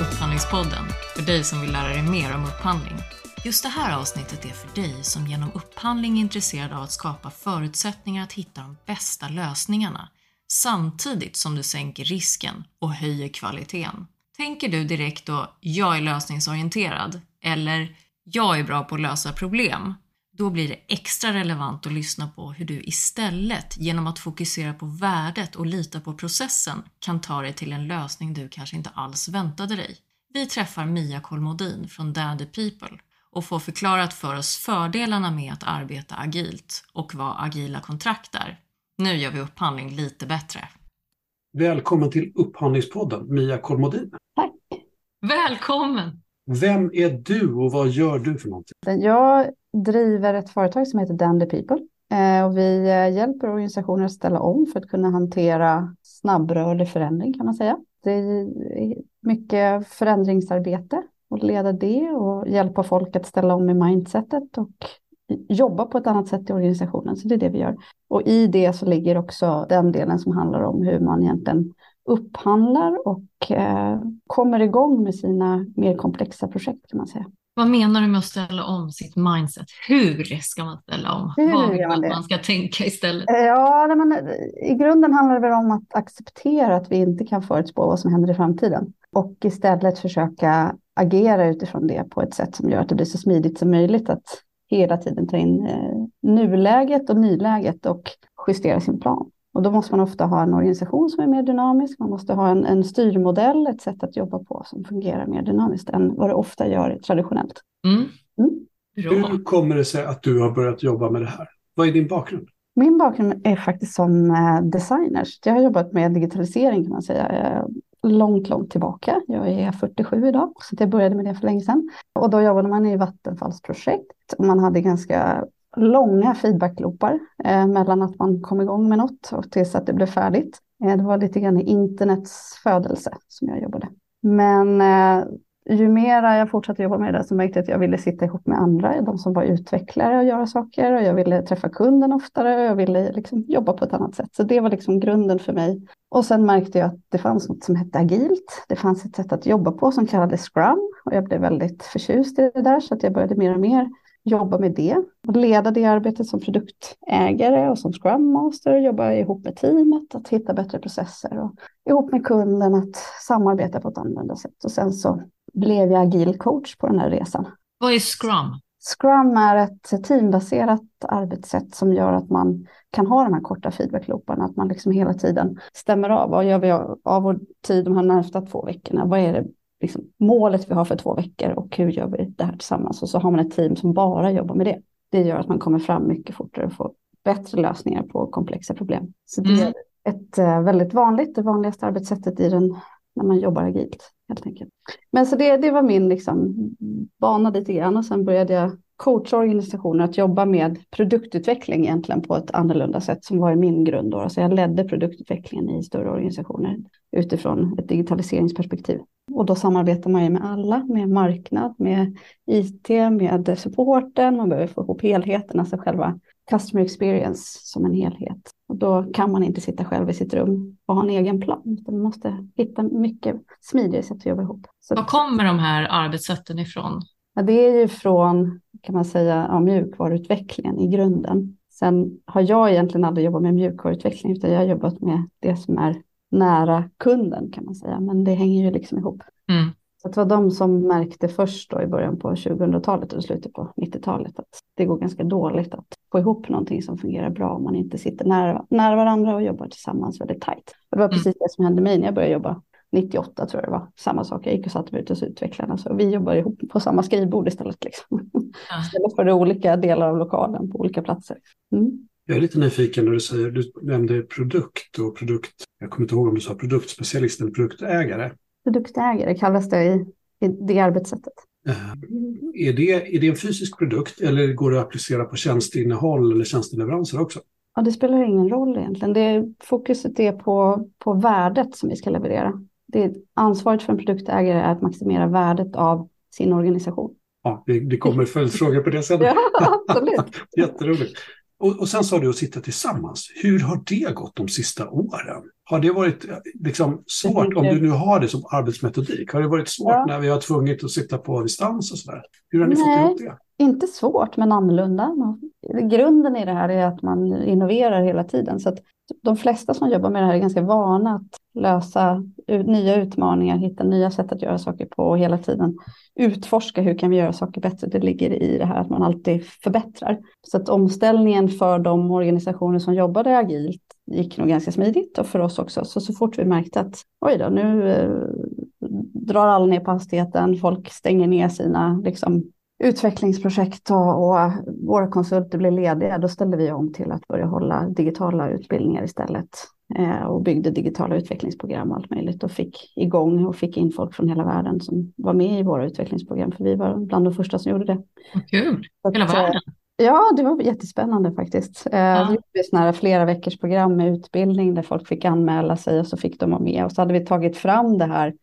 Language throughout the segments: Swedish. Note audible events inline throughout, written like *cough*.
Upphandlingspodden för dig som vill lära dig mer om upphandling. Just det här avsnittet är för dig som genom upphandling är intresserad av att skapa förutsättningar att hitta de bästa lösningarna samtidigt som du sänker risken och höjer kvaliteten. Tänker du direkt då “jag är lösningsorienterad” eller “jag är bra på att lösa problem” då blir det extra relevant att lyssna på hur du istället, genom att fokusera på värdet och lita på processen, kan ta dig till en lösning du kanske inte alls väntade dig. Vi träffar Mia Kolmodin från Dandy People och får förklarat för oss fördelarna med att arbeta agilt och vad agila kontrakt är. Nu gör vi upphandling lite bättre. Välkommen till Upphandlingspodden, Mia Kolmodin. Tack. Välkommen! Vem är du och vad gör du för någonting? Jag driver ett företag som heter Dandy People eh, och vi eh, hjälper organisationer att ställa om för att kunna hantera snabbrörlig förändring kan man säga. Det är mycket förändringsarbete och leda det och hjälpa folk att ställa om i mindsetet och jobba på ett annat sätt i organisationen. Så det är det vi gör. Och i det så ligger också den delen som handlar om hur man egentligen upphandlar och eh, kommer igång med sina mer komplexa projekt kan man säga. Vad menar du med att ställa om sitt mindset? Hur ska man ställa om? Hur Vad gör man man att det? man ska tänka istället? Ja, men i grunden handlar det väl om att acceptera att vi inte kan förutspå vad som händer i framtiden och istället försöka agera utifrån det på ett sätt som gör att det blir så smidigt som möjligt att hela tiden ta in eh, nuläget och nyläget och justera sin plan. Och då måste man ofta ha en organisation som är mer dynamisk. Man måste ha en, en styrmodell, ett sätt att jobba på som fungerar mer dynamiskt än vad det ofta gör traditionellt. Mm. Mm. Hur kommer det sig att du har börjat jobba med det här? Vad är din bakgrund? Min bakgrund är faktiskt som eh, designer. Så Jag har jobbat med digitalisering kan man säga eh, långt, långt tillbaka. Jag är 47 idag, så jag började med det för länge sedan. Och då jobbade man i Vattenfalls projekt och man hade ganska långa feedbackloopar eh, mellan att man kom igång med något och tills att det blev färdigt. Eh, det var lite grann i internets födelse som jag jobbade. Men eh, ju mer jag fortsatte jobba med det så märkte jag att jag ville sitta ihop med andra, de som var utvecklare och göra saker och jag ville träffa kunden oftare och jag ville liksom jobba på ett annat sätt. Så det var liksom grunden för mig. Och sen märkte jag att det fanns något som hette agilt. Det fanns ett sätt att jobba på som kallades scrum och jag blev väldigt förtjust i det där så att jag började mer och mer jobba med det och leda det arbetet som produktägare och som scrum master, jobba ihop med teamet, att hitta bättre processer och ihop med kunden att samarbeta på ett annorlunda sätt. Och sen så blev jag agil coach på den här resan. Vad är Scrum? Scrum är ett teambaserat arbetssätt som gör att man kan ha de här korta feedbacklooparna, att man liksom hela tiden stämmer av. Vad gör vi av vår tid de här närmsta två veckorna? Vad är det liksom, målet vi har för två veckor och hur gör vi det här tillsammans? Och så har man ett team som bara jobbar med det. Det gör att man kommer fram mycket fortare och får bättre lösningar på komplexa problem. Så det Mm. är ett eh, väldigt vanligt, det vanligaste arbetssättet i den när man jobbar agilt helt enkelt. Men så det, det var min liksom, bana lite grann och sen började jag coacha organisationer att jobba med produktutveckling egentligen på ett annorlunda sätt som var i min grund. Då. Så jag ledde produktutvecklingen i större organisationer utifrån ett digitaliseringsperspektiv. Och då samarbetar man ju med alla, med marknad, med IT, med supporten, man behöver få ihop helheten, alltså själva customer experience som en helhet. Och då kan man inte sitta själv i sitt rum och ha en egen plan, utan man måste hitta mycket smidigare sätt att jobba ihop. Så Var kommer de här arbetssätten ifrån? Ja, det är ju från, kan man säga, ja, mjukvaruutvecklingen i grunden. Sen har jag egentligen aldrig jobbat med mjukvaruutveckling, utan jag har jobbat med det som är nära kunden kan man säga, men det hänger ju liksom ihop. Mm. Så det var de som märkte först då i början på 2000-talet och slutet på 90-talet att det går ganska dåligt att få ihop någonting som fungerar bra om man inte sitter nära, nära varandra och jobbar tillsammans väldigt tajt. Och det var precis det som hände mig när jag började jobba 98 tror jag det var. Samma sak, jag gick och satte mig ute hos utvecklarna. Så vi jobbar ihop på samma skrivbord istället. Liksom. Ja. Istället för olika delar av lokalen på olika platser. Mm. Jag är lite nyfiken när du säger, du nämnde produkt och produkt, jag kommer inte ihåg om du sa produktspecialist eller produktägare. Produktägare kallas det i, i det arbetssättet. Eh, Är det, är det en fysisk produkt eller går det att applicera på tjänsteinnehåll eller tjänsteleveranser också? Ja, det spelar ingen roll egentligen. Det, fokuset är på, på värdet som vi ska leverera. Det, ansvaret för en produktägare är att maximera värdet av sin organisation. Ja, det, det kommer följdfrågor på det sen. *laughs* Ja, absolut. *laughs* Jätteroligt. Och, och sen sa du att sitta tillsammans. Hur har det gått de sista åren? Har det varit liksom svårt, om du nu har det som arbetsmetodik, har det varit svårt ja. när vi har tvungit att sitta på distans och sådär? Hur har ni Nej, fått ihop det? Inte svårt, men annorlunda. Grunden i det här är att man innoverar hela tiden. Så att de flesta som jobbar med det här är ganska vana att lösa nya utmaningar, hitta nya sätt att göra saker på och hela tiden utforska hur kan vi göra saker bättre. Det ligger i det här att man alltid förbättrar. Så att omställningen för de organisationer som jobbade agilt gick nog ganska smidigt och för oss också. Så så fort vi märkte att oj då, nu eh, drar alla ner på hastigheten, folk stänger ner sina liksom, utvecklingsprojekt och, och våra konsulter blev lediga, då ställde vi om till att börja hålla digitala utbildningar istället eh, och byggde digitala utvecklingsprogram och allt möjligt och fick igång och fick in folk från hela världen som var med i våra utvecklingsprogram, för vi var bland de första som gjorde det. Kul, hela eh, världen. Ja, det var jättespännande faktiskt. Eh, ja. Vi gjorde sådana flera veckors program med utbildning där folk fick anmäla sig och så fick de vara med. Och så hade vi tagit fram det här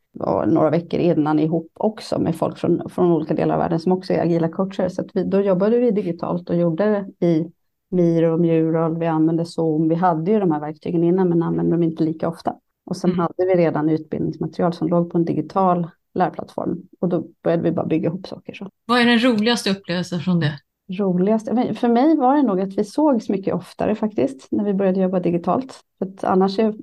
några veckor innan ihop också med folk från, från olika delar av världen som också är agila coacher. Så vi, då jobbade vi digitalt och gjorde det i Miro och Mural. Vi använde Zoom. Vi hade ju de här verktygen innan men använde dem inte lika ofta. Och sen mm. hade vi redan utbildningsmaterial som låg på en digital lärplattform och då började vi bara bygga ihop saker. Så. Vad är den roligaste upplevelsen från det? Roligaste? För mig var det nog att vi sågs mycket oftare faktiskt när vi började jobba digitalt. För annars är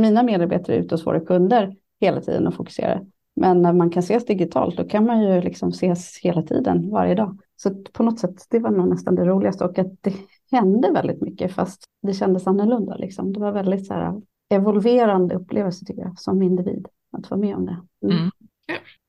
mina medarbetare ute hos våra kunder hela tiden och fokusera. Men när man kan ses digitalt då kan man ju liksom ses hela tiden, varje dag. Så på något sätt, det var nog nästan det roligaste och att det hände väldigt mycket fast det kändes annorlunda. Liksom. Det var väldigt så här, evolverande upplevelse tycker jag som individ att vara med om det. Mm. Mm.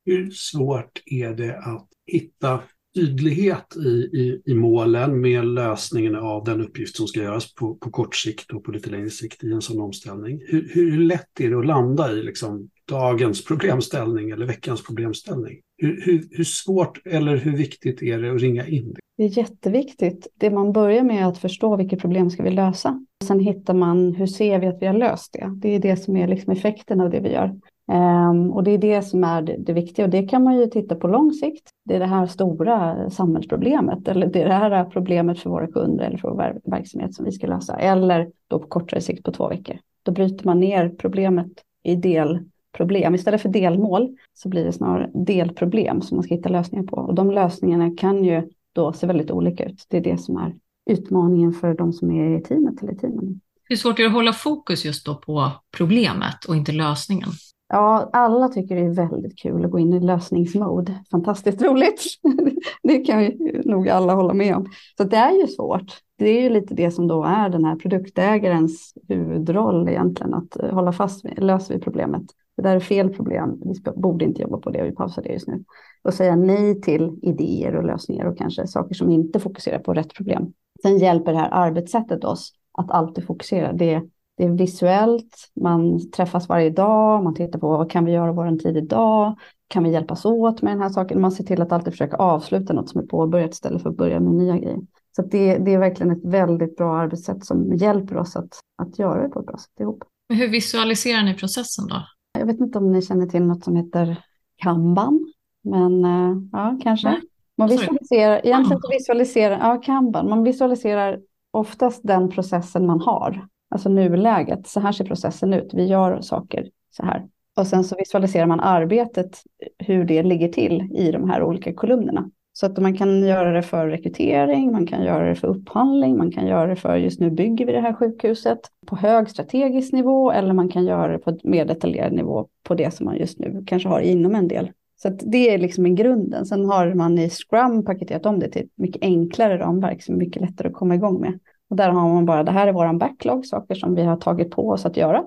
Hur svårt är det att hitta tydlighet i, i, i målen med lösningen av den uppgift som ska göras på, på kort sikt och på lite längre sikt i en sån omställning. Hur, hur lätt är det att landa i liksom dagens problemställning eller veckans problemställning? Hur, hur, hur svårt eller hur viktigt är det att ringa in det? Det är jätteviktigt. Det man börjar med är att förstå vilket problem ska vi lösa. Sen hittar man hur ser vi att vi har löst det. Det är det som är liksom effekten av det vi gör. Ehm, och det är det som är det, det, viktiga och det kan man ju titta på lång sikt. Det är det här stora samhällsproblemet eller det är det här problemet för våra kunder eller för vår verksamhet som vi ska lösa. Eller då på kortare sikt på två veckor. Då bryter man ner problemet i delproblem. Istället för delmål så blir det snarare delproblem som man ska hitta lösningar på. Och de lösningarna kan ju då se väldigt olika ut. Det är det som är utmaningen för de som är i teamet eller teamen. Hur svårt är det att hålla fokus just då på problemet och inte lösningen? Ja, alla tycker det är väldigt kul att gå in i lösningsmode. Fantastiskt roligt. *laughs* det kan ju nog alla hålla med om. Så det är ju svårt. Det är ju lite det som då är den här produktägarens huvudroll egentligen, att eh, hålla fast vid, löser vi problemet. Det där är fel problem, vi borde inte jobba på det, vi pausar det just nu. Och säga nej till idéer och lösningar och kanske saker som inte fokuserar på rätt problem. Sen hjälper det här arbetssättet oss att alltid fokusera. Det det är visuellt, man träffas varje dag, man tittar på vad kan vi göra vår tid idag, kan vi hjälpas åt med den här saken? Man ser till att alltid försöka avsluta något som är påbörjat istället för att börja med nya grejer. Så det, det, är verkligen ett väldigt bra arbetssätt som hjälper oss att, att göra det på ett bra sätt ihop. Men hur visualiserar ni processen då? Jag vet inte om ni känner till något som heter Kanban, men uh, ja, kanske. Nej. Man visualiserar, egentligen visualiserar, ja, Kanban, man visualiserar oftast den processen man har. Alltså nuläget, så här ser processen ut, vi gör saker så här. Och sen så visualiserar man arbetet, hur det ligger till i de här olika kolumnerna. Så att man kan göra det för rekrytering, man kan göra det för upphandling, man kan göra det för just nu bygger vi det här sjukhuset på hög strategisk nivå eller man kan göra det på mer detaljerad nivå på det som man just nu kanske har inom en del. Så att det är liksom en grunden. Sen har man i Scrum paketerat om det till ett mycket enklare ramverk som är mycket lättare att komma igång med. Och där har man bara, det här är våran backlog, saker som vi har tagit på oss att göra.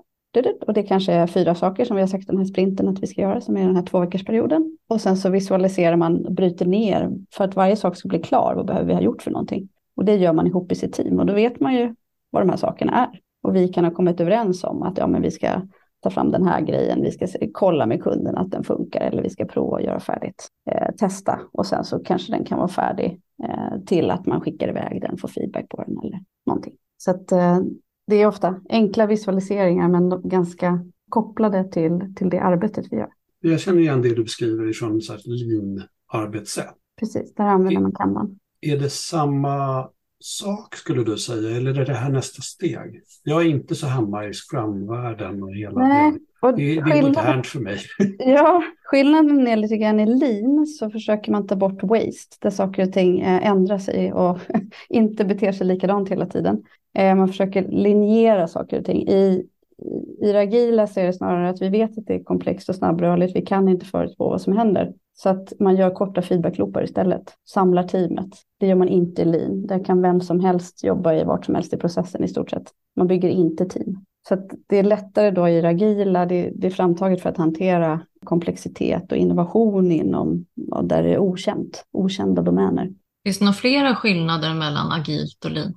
Och det kanske är fyra saker som vi har sagt den här sprinten att vi ska göra, som är den här två. Och sen så visualiserar man, bryter ner, för att varje sak ska bli klar, vad behöver vi ha gjort för någonting? Och det gör man ihop i sitt team och då vet man ju vad de här sakerna är. Och vi kan ha kommit överens om att ja, men vi ska ta fram den här grejen, vi ska kolla med kunden att den funkar eller vi ska prova att göra färdigt, eh, testa och sen så kanske den kan vara färdig eh, till att man skickar iväg den, får feedback på den eller någonting. Så att eh, det är ofta enkla visualiseringar men ganska kopplade till, till det arbetet vi gör. Jag känner igen det du beskriver från ett lean arbetssätt. Precis, där använder man Kanban. Är det samma sak skulle du säga, eller är det här nästa steg? Jag är inte så hemma i Scrum-världen och hela Nej, och det. Det är modernt för mig. *laughs* Ja, skillnaden är lite grann i lean så försöker man ta bort waste, där saker och ting eh, ändrar sig och *laughs* inte beter sig likadant hela tiden. Eh, man försöker linjera saker och ting. I, i det agila så är det snarare att vi vet att det är komplext och snabbrörligt. Vi kan inte förutspå vad som händer. Så att man gör korta feedbackloopar istället. Samlar teamet. Det gör man inte i lean. Där kan vem som helst jobba i vart som helst i processen i stort sett. Man bygger inte team. Så att det är lättare då i det agila. Det, det är framtaget för att hantera komplexitet och innovation inom där det är okänt. Okända domäner. Finns det några flera skillnader mellan agilt och lean?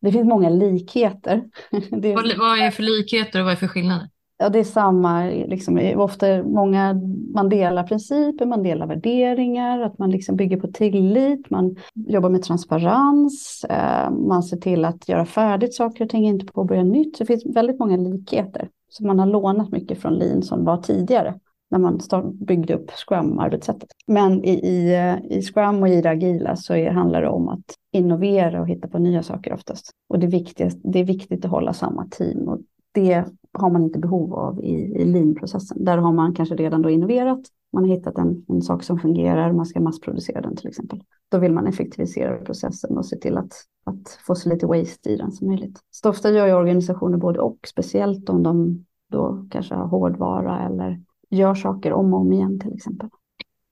Det finns många likheter. *laughs* Det... Vad, vad är för likheter och vad är för skillnader? Ja, det är samma, liksom, ofta många, man delar principer, man delar värderingar, att man liksom bygger på tillit, man jobbar med transparens, eh, man ser till att göra färdigt saker och ting, inte påbörja nytt. Så det finns väldigt många likheter. Så man har lånat mycket från lean som var tidigare när man start, byggde upp Scrum-arbetssättet. Men i, i, eh, i Scrum och i det agila så är, handlar det om att innovera och hitta på nya saker oftast. Och det, viktiga, det är viktigt att hålla samma team och det har man inte behov av i, i lean-processen. Där har man kanske redan då innoverat, man har hittat en, en sak som fungerar, man ska massproducera den till exempel. Då vill man effektivisera processen och se till att, att få så lite waste i den som möjligt. Så ofta gör ju organisationer både och, speciellt om de då kanske har hårdvara eller gör saker om och om igen till exempel.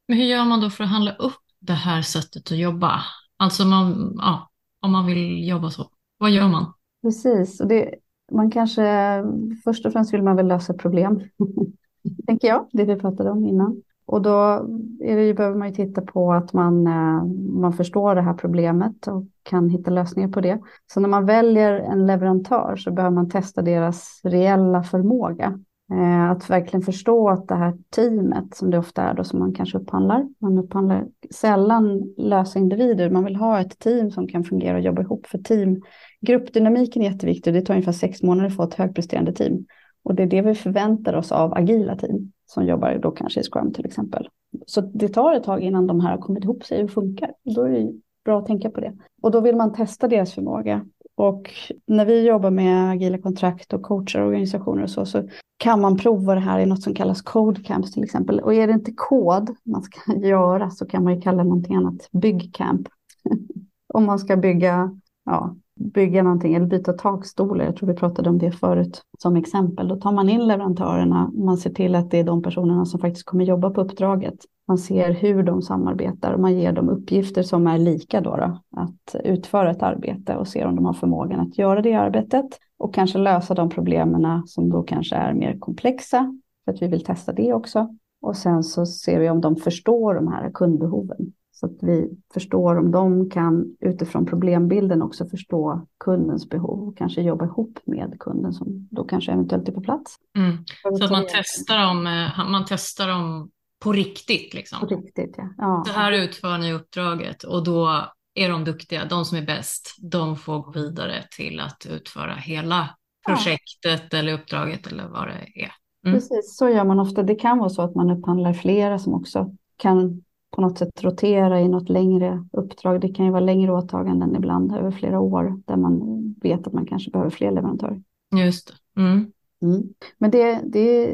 Men hur gör man då för att handla upp det här sättet att jobba? Alltså man, ja, om man vill jobba så, vad gör man? Precis, och det, man kanske först och främst vill man väl lösa problem, *laughs* tänker jag, det vi pratade om innan. Och då är det, behöver man ju titta på att man, eh, man förstår det här problemet och kan hitta lösningar på det. Så när man väljer en leverantör så behöver man testa deras reella förmåga. Eh, att verkligen förstå att det här teamet, som det ofta är då som man kanske upphandlar, man upphandlar sällan lösa individer, man vill ha ett team som kan fungera och jobba ihop för team. Gruppdynamiken är jätteviktig, det tar ungefär sex månader att få ett högpresterande team. Och det är det vi förväntar oss av agila team som jobbar då kanske i Scrum till exempel. Så det tar ett tag innan de här har kommit ihop sig och funkar. Då är det bra att tänka på det. Och då vill man testa deras förmåga. Och när vi jobbar med agila kontrakt och coachar organisationer och så, så kan man prova det här i något som kallas code camps till exempel. Och är det inte kod man ska *laughs* göra så kan man ju kalla det någonting annat byggcamp. *laughs* Om man ska bygga, ja, bygga någonting eller byta takstolar, jag tror vi pratade om det förut som exempel, då tar man in leverantörerna, man ser till att det är de personerna som faktiskt kommer jobba på uppdraget. Man ser hur de samarbetar och man ger dem uppgifter som är lika då, då att utföra ett arbete och ser om de har förmågan att göra det arbetet och kanske lösa de problemen som då kanske är mer komplexa, för att vi vill testa det också. Och sen så ser vi om de förstår de här kundbehoven. Så att vi förstår om de kan utifrån problembilden också förstå kundens behov och kanske jobba ihop med kunden som då kanske eventuellt är på plats. Mm. Så att man testar, dem, eh, man testar dem på riktigt. Liksom. På riktigt, ja. ja. Så här utför ni uppdraget och då är de duktiga, de som är bäst, de får gå vidare till att utföra hela projektet ja. eller uppdraget eller vad det är. Mm. Precis, så gör man ofta. Det kan vara så att man upphandlar flera som också kan på något sätt rotera i något längre uppdrag. Det kan ju vara längre åtaganden ibland över flera år där man vet att man kanske behöver fler leverantörer. Just det. Mm. Mm. Men det, det,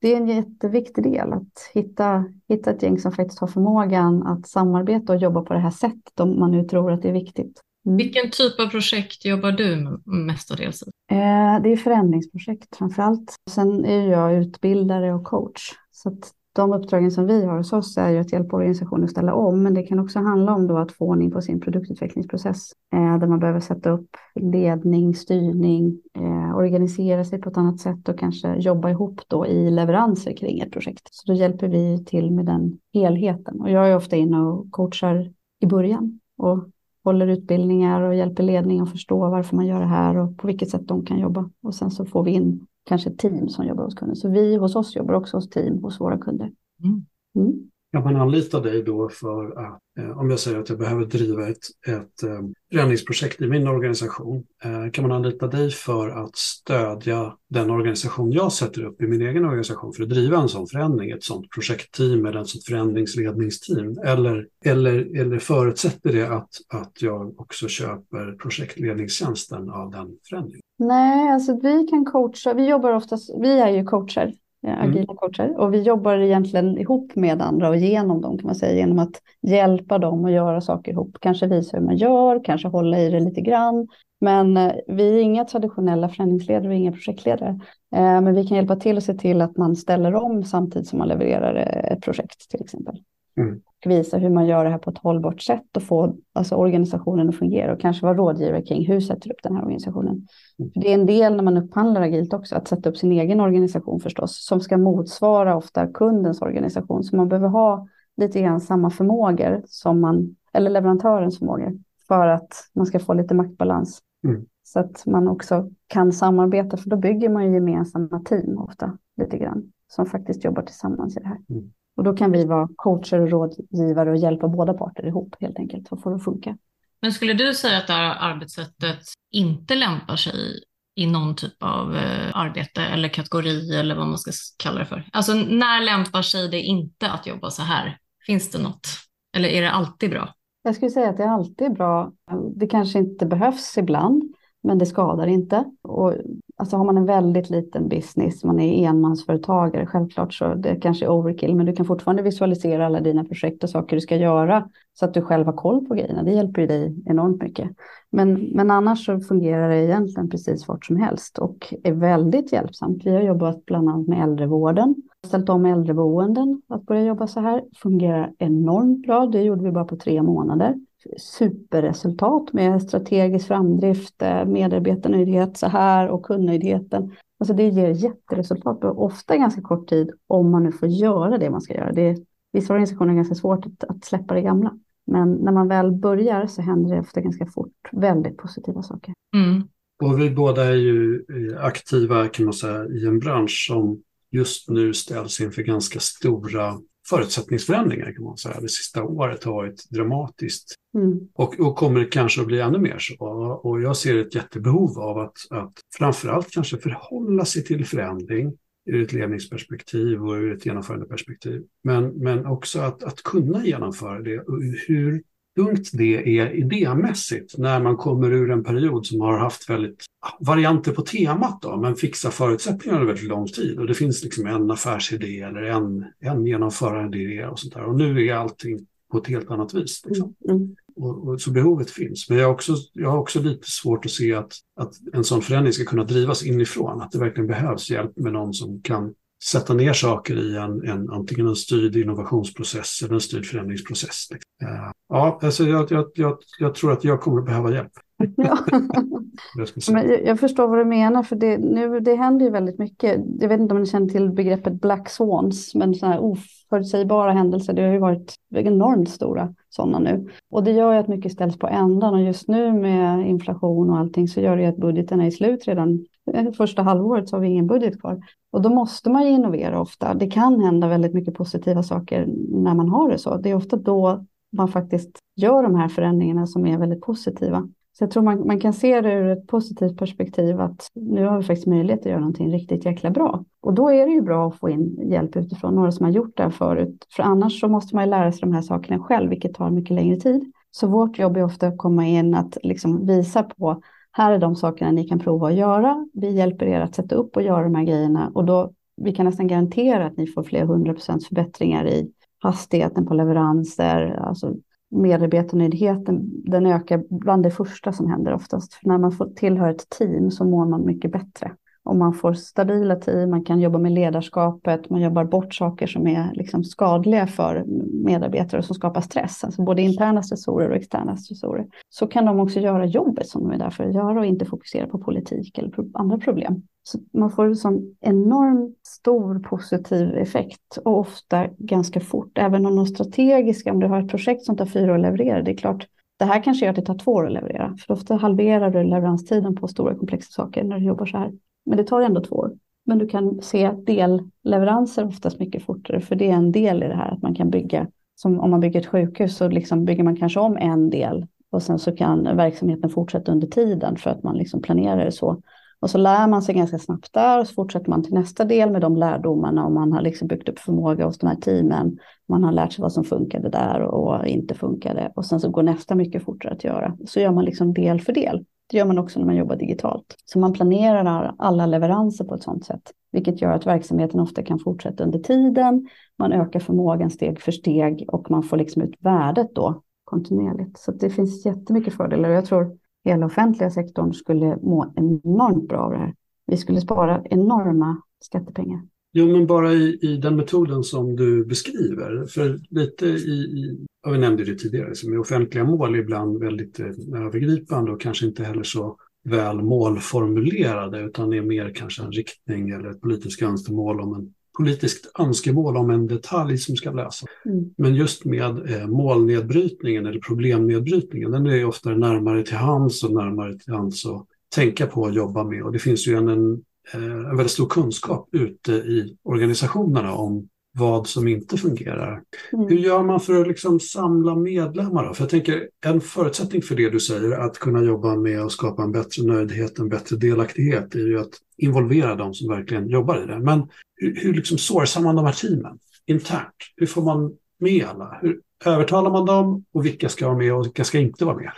det är en jätteviktig del att hitta, hitta ett gäng som faktiskt har förmågan att samarbeta och jobba på det här sättet om man nu tror att det är viktigt. Mm. Vilken typ av projekt jobbar du mestadels i? Eh, det är förändringsprojekt framför allt. Sen är jag utbildare och coach. Så de uppdragen som vi har hos oss är ju att hjälpa organisationer att ställa om, men det kan också handla om då att få ordning på sin produktutvecklingsprocess, eh, där man behöver sätta upp ledning, styrning, eh, organisera sig på ett annat sätt och kanske jobba ihop då i leveranser kring ett projekt. Så då hjälper vi till med den helheten. Och jag är ofta inne och coachar i början och håller utbildningar och hjälper ledning att förstå varför man gör det här och på vilket sätt de kan jobba. Och sen så får vi in kanske team som jobbar hos kunden. Så vi hos oss jobbar också hos team hos våra kunder. Mm. Mm. kan man anlita dig då för att, eh, om jag säger att jag behöver driva ett, ett eh, förändringsprojekt i min organisation, eh, kan man anlita dig för att stödja den organisation jag sätter upp i min egen organisation för att driva en sån förändring, ett sånt projektteam eller ett sånt förändringsledningsteam? Eller, eller, eller förutsätter det att, att jag också köper projektledningstjänsten av den förändringen? Nej, alltså vi kan coacha, vi jobbar oftast, vi är ju coacher Eh, agila mm. coacher. Och vi jobbar egentligen ihop med andra och genom dem kan man säga, genom att hjälpa dem att göra saker ihop. Kanske visa hur man gör, kanske hålla i det lite grann. Men eh, vi är inga traditionella förändringsledare och inga projektledare. Eh, men vi kan hjälpa till och se till att man ställer om samtidigt som man levererar ett projekt till exempel. Mm. Och visa hur man gör det här på ett hållbart sätt och få alltså, organisationen att fungera och kanske vara rådgivare kring hur sätter upp den här organisationen. Mm. För det är en del när man upphandlar agilt också, att sätta upp sin egen organisation förstås, som ska motsvara ofta kundens organisation. Så man behöver ha lite grann samma förmågor som man, eller leverantörens förmågor, för att man ska få lite maktbalans. Mm. Så att man också kan samarbeta, för då bygger man ju gemensamma team ofta, lite grann, som faktiskt jobbar tillsammans i det här. Mm. Och då kan vi vara coacher och rådgivare och hjälpa båda parter ihop helt enkelt och få det att funka. Men skulle du säga att det här arbetssättet inte lämpar sig i någon typ av eh, arbete eller kategori eller vad man ska kalla det för? Alltså när lämpar sig det inte att jobba så här? Finns det något? Eller är det alltid bra? Jag skulle säga att det alltid är bra. Det kanske inte behövs ibland, men det skadar inte. Och Alltså har man en väldigt liten business, man är enmansföretagare, självklart så det kanske är overkill, men du kan fortfarande visualisera alla dina projekt och saker du ska göra så att du själv har koll på grejerna. Det hjälper ju dig enormt mycket. Men, men annars så fungerar det egentligen precis vart som helst och är väldigt hjälpsamt. Vi har jobbat bland annat med äldrevården, ställt om äldreboenden att börja jobba så här. Fungerar enormt bra. Det gjorde vi bara på tre månader superresultat med strategisk framdrift, eh, medarbetarnöjdhet så här och kundnöjdheten. Alltså det ger jätteresultat på ofta ganska kort tid om man nu får göra det man ska göra. Det är, vissa organisationer är ganska svårt att, att släppa det gamla. Men när man väl börjar så händer det ofta ganska fort väldigt positiva saker. Mm. Och vi båda är ju aktiva kan man säga i en bransch som just nu ställs inför ganska stora förutsättningsförändringar kan man säga. Det sista året har varit dramatiskt mm. och, och kommer kanske att bli ännu mer så. Och jag ser ett jättebehov av att, att framförallt kanske förhålla sig till förändring ur ett ledningsperspektiv och ur ett genomförandeperspektiv. Men, men också att, att kunna genomföra det. Hur tungt det är idémässigt när man kommer ur en period som har haft väldigt varianter på temat då, men fixa förutsättningar under väldigt lång tid. Och det finns liksom en affärsidé eller en, en genomförandidé och sånt där. Och nu är allting på ett helt annat vis. Liksom. Mm. mm. Och, och, så behovet finns. Men jag har, också, jag har också lite svårt att se att, att en sån förändring ska kunna drivas inifrån. Att det verkligen behövs hjälp med någon som kan sätta ner saker i en, en, antingen en styrd innovationsprocess eller en styrd förändringsprocess. Uh, ja, alltså jag, jag, jag, jag, tror att jag kommer att behöva hjälp. Ja. *laughs* Men jag förstår vad du menar, för det, nu, det händer ju väldigt mycket. Jag vet inte om ni känner till begreppet black swans, men sådana här oförutsägbara händelser, det har ju varit enormt stora sådana nu. Och det gör ju att mycket ställs på ändan och just nu med inflation och allting så gör det ju att budgeten är i slut redan Eh, första halvåret så har vi ingen budget kvar. Och då måste man ju innovera ofta. Det kan hända väldigt mycket positiva saker när man har det så. Det är ofta då man faktiskt gör de här förändringarna som är väldigt positiva. Så jag tror man, man kan se det ur ett positivt perspektiv att nu har vi faktiskt möjlighet att göra någonting riktigt jäkla bra. Och då är det ju bra att få in hjälp utifrån, några som har gjort det här förut. För annars så måste man ju lära sig de här sakerna själv, vilket tar mycket längre tid. Så vårt jobb är ofta att komma in att liksom visa på här är de sakerna ni kan prova att göra. Vi hjälper er att sätta upp och göra de här grejerna och då vi kan nästan garantera att ni får fler hundra procents förbättringar i hastigheten på leveranser, alltså medarbetarnöjdheten, den ökar bland det första som händer oftast. För när man får tillhör ett team så mår man mycket bättre och man får stabila team, man kan jobba med ledarskapet, man jobbar bort saker som är liksom skadliga för medarbetare och som skapar stress, alltså både interna stressorer och externa stressorer. Så kan de också göra jobbet som de är där för att göra och inte fokusera på politik eller andra problem. Så man får en sån enormt stor positiv effekt och ofta ganska fort. Även om de strategiska, om du har ett projekt som tar fyra år att leverera, det är klart det här kanske gör att det tar två år att leverera, för ofta halverar du leveranstiden på stora komplexa saker när du jobbar så här. Men det tar ändå två år. Men du kan se delleveranser oftast mycket fortare, för det är en del i det här att man kan bygga, som om man bygger ett sjukhus så liksom bygger man kanske om en del och sen så kan verksamheten fortsätta under tiden för att man liksom planerar det så. Och så lär man sig ganska snabbt där och så fortsätter man till nästa del med de lärdomarna och man har liksom byggt upp förmåga hos de här teamen. Man har lärt sig vad som funkade där och inte funkade och sen så går nästa mycket fortare att göra. Så gör man liksom del för del. Det gör man också när man jobbar digitalt. Så man planerar alla leveranser på ett sådant sätt, vilket gör att verksamheten ofta kan fortsätta under tiden. Man ökar förmågan steg för steg och man får liksom ut värdet då kontinuerligt. Så det finns jättemycket fördelar och jag tror hela offentliga sektorn skulle må enormt bra av det här. Vi skulle spara enorma skattepengar. Jo, men bara i, i den metoden som du beskriver. För lite i, i ja, vi nämnde det tidigare, som i offentliga mål är ibland väldigt eh, övergripande och kanske inte heller så väl målformulerade utan är mer kanske en riktning eller ett politiskt önskemål om en politiskt önskemål om en detalj som ska lösas. Mm. Men just med eh, målnedbrytningen eller problemnedbrytningen, den är ofta närmare till hands och närmare till hands att tänka på och jobba med. Och det finns ju en, en, en väldigt stor kunskap ute i organisationerna om vad som inte fungerar. Mm. Hur gör man för att liksom samla medlemmar? Då? För jag tänker en förutsättning för det du säger, att kunna jobba med att skapa en bättre nöjdhet, en bättre delaktighet, är ju att involvera de som verkligen jobbar i det. Men hur, hur liksom sourcar man de här teamen internt? Hur får man med alla? Hur övertalar man dem och vilka ska vara med och vilka ska inte vara med?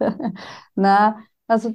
*laughs* Nej, alltså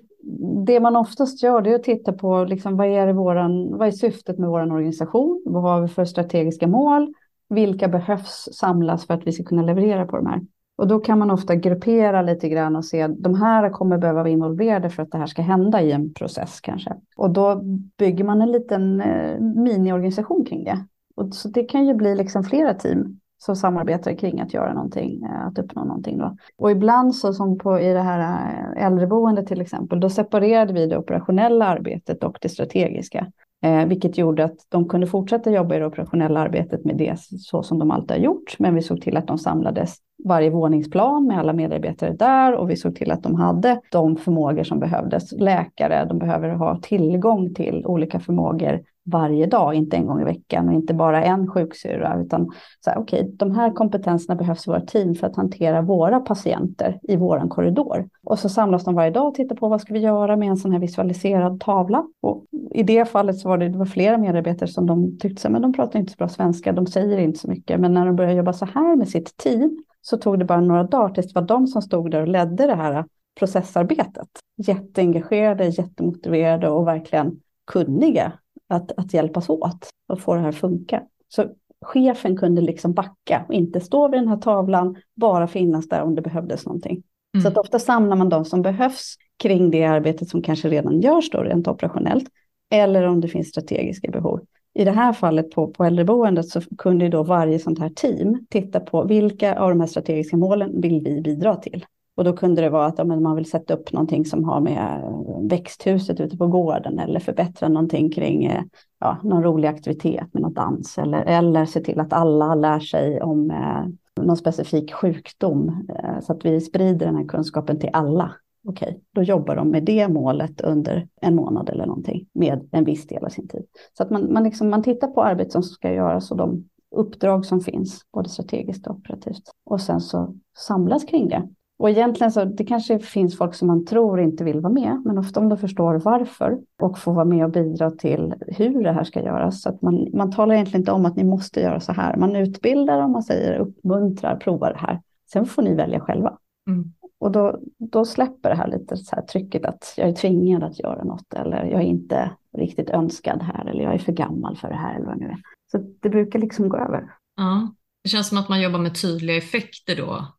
det man oftast gör det är att titta på liksom, vad, är våran, vad är syftet med vår organisation? Vad har vi för strategiska mål? Vilka behövs samlas för att vi ska kunna leverera på de här? Och då kan man ofta gruppera lite grann och se att de här kommer behöva vara involverade för att det här ska hända i en process kanske. Och då bygger man en liten eh, miniorganisation kring det. Och så det kan ju bli liksom flera team som samarbetar kring att göra någonting, eh, att uppnå någonting. Då. Och ibland så som på, i det här eh, äldreboendet till exempel, då separerade vi det operationella arbetet och det strategiska. Eh, vilket gjorde att de kunde fortsätta jobba i det operationella arbetet med det så som de alltid har gjort. Men vi såg till att de samlades varje våningsplan med alla medarbetare där och vi såg till att de hade de förmågor som behövdes. Läkare, de behöver ha tillgång till olika förmågor varje dag, inte en gång i veckan och inte bara en sjuksyrra, utan så här, okej, okay, de här kompetenserna behövs i vårt team för att hantera våra patienter i våran korridor. Och så samlas de varje dag och tittar på vad ska vi göra med en sån här visualiserad tavla. Och I det fallet så var det, det var flera medarbetare som de tyckte så men de pratar inte så bra svenska, de säger inte så mycket, men när de började jobba så här med sitt team så tog det bara några dagar tills det var de som stod där och ledde det här processarbetet. Jätteengagerade, jättemotiverade och verkligen kunniga att, att hjälpas åt och få det här att funka. Så chefen kunde liksom backa och inte stå vid den här tavlan, bara finnas där om det behövdes någonting. Mm. Så att ofta samlar man de som behövs kring det arbetet som kanske redan görs då rent operationellt, eller om det finns strategiska behov. I det här fallet på, på äldreboendet så kunde då varje sånt här team titta på vilka av de här strategiska målen vill vi bidra till. Och då kunde det vara att ja, man vill sätta upp någonting som har med eh, växthuset ute på gården eller förbättra någonting kring eh, ja, någon rolig aktivitet med något dans eller, eller se till att alla lär sig om eh, någon specifik sjukdom eh, så att vi sprider den här kunskapen till alla. Okej, okay, då jobbar de med det målet under en månad eller någonting med en viss del av sin tid. Så att man, man, liksom, man tittar på arbetet som ska göras och de uppdrag som finns, både strategiskt och operativt. Och sen så samlas kring det. Och egentligen så det kanske finns folk som man tror inte vill vara med, men ofta om de förstår varför och får vara med och bidra till hur det här ska göras. Så att man, man talar egentligen inte om att ni måste göra så här. Man utbildar och man säger uppmuntrar, prova det här. Sen får ni välja själva. Mm. Och då, då släpper det här lite så här trycket att jag är tvingad att göra något eller jag är inte riktigt önskad här eller jag är för gammal för det här eller vad det nu är. Så det brukar liksom gå över. Ja, det känns som att man jobbar med tydliga effekter då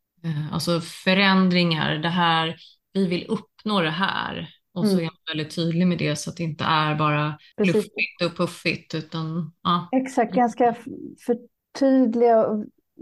alltså förändringar, det här, vi vill uppnå det här. Och mm. så är man väldigt tydlig med det så att det inte är bara Precis. fluffigt och puffigt. Utan, ja. Exakt, ganska förtydliga.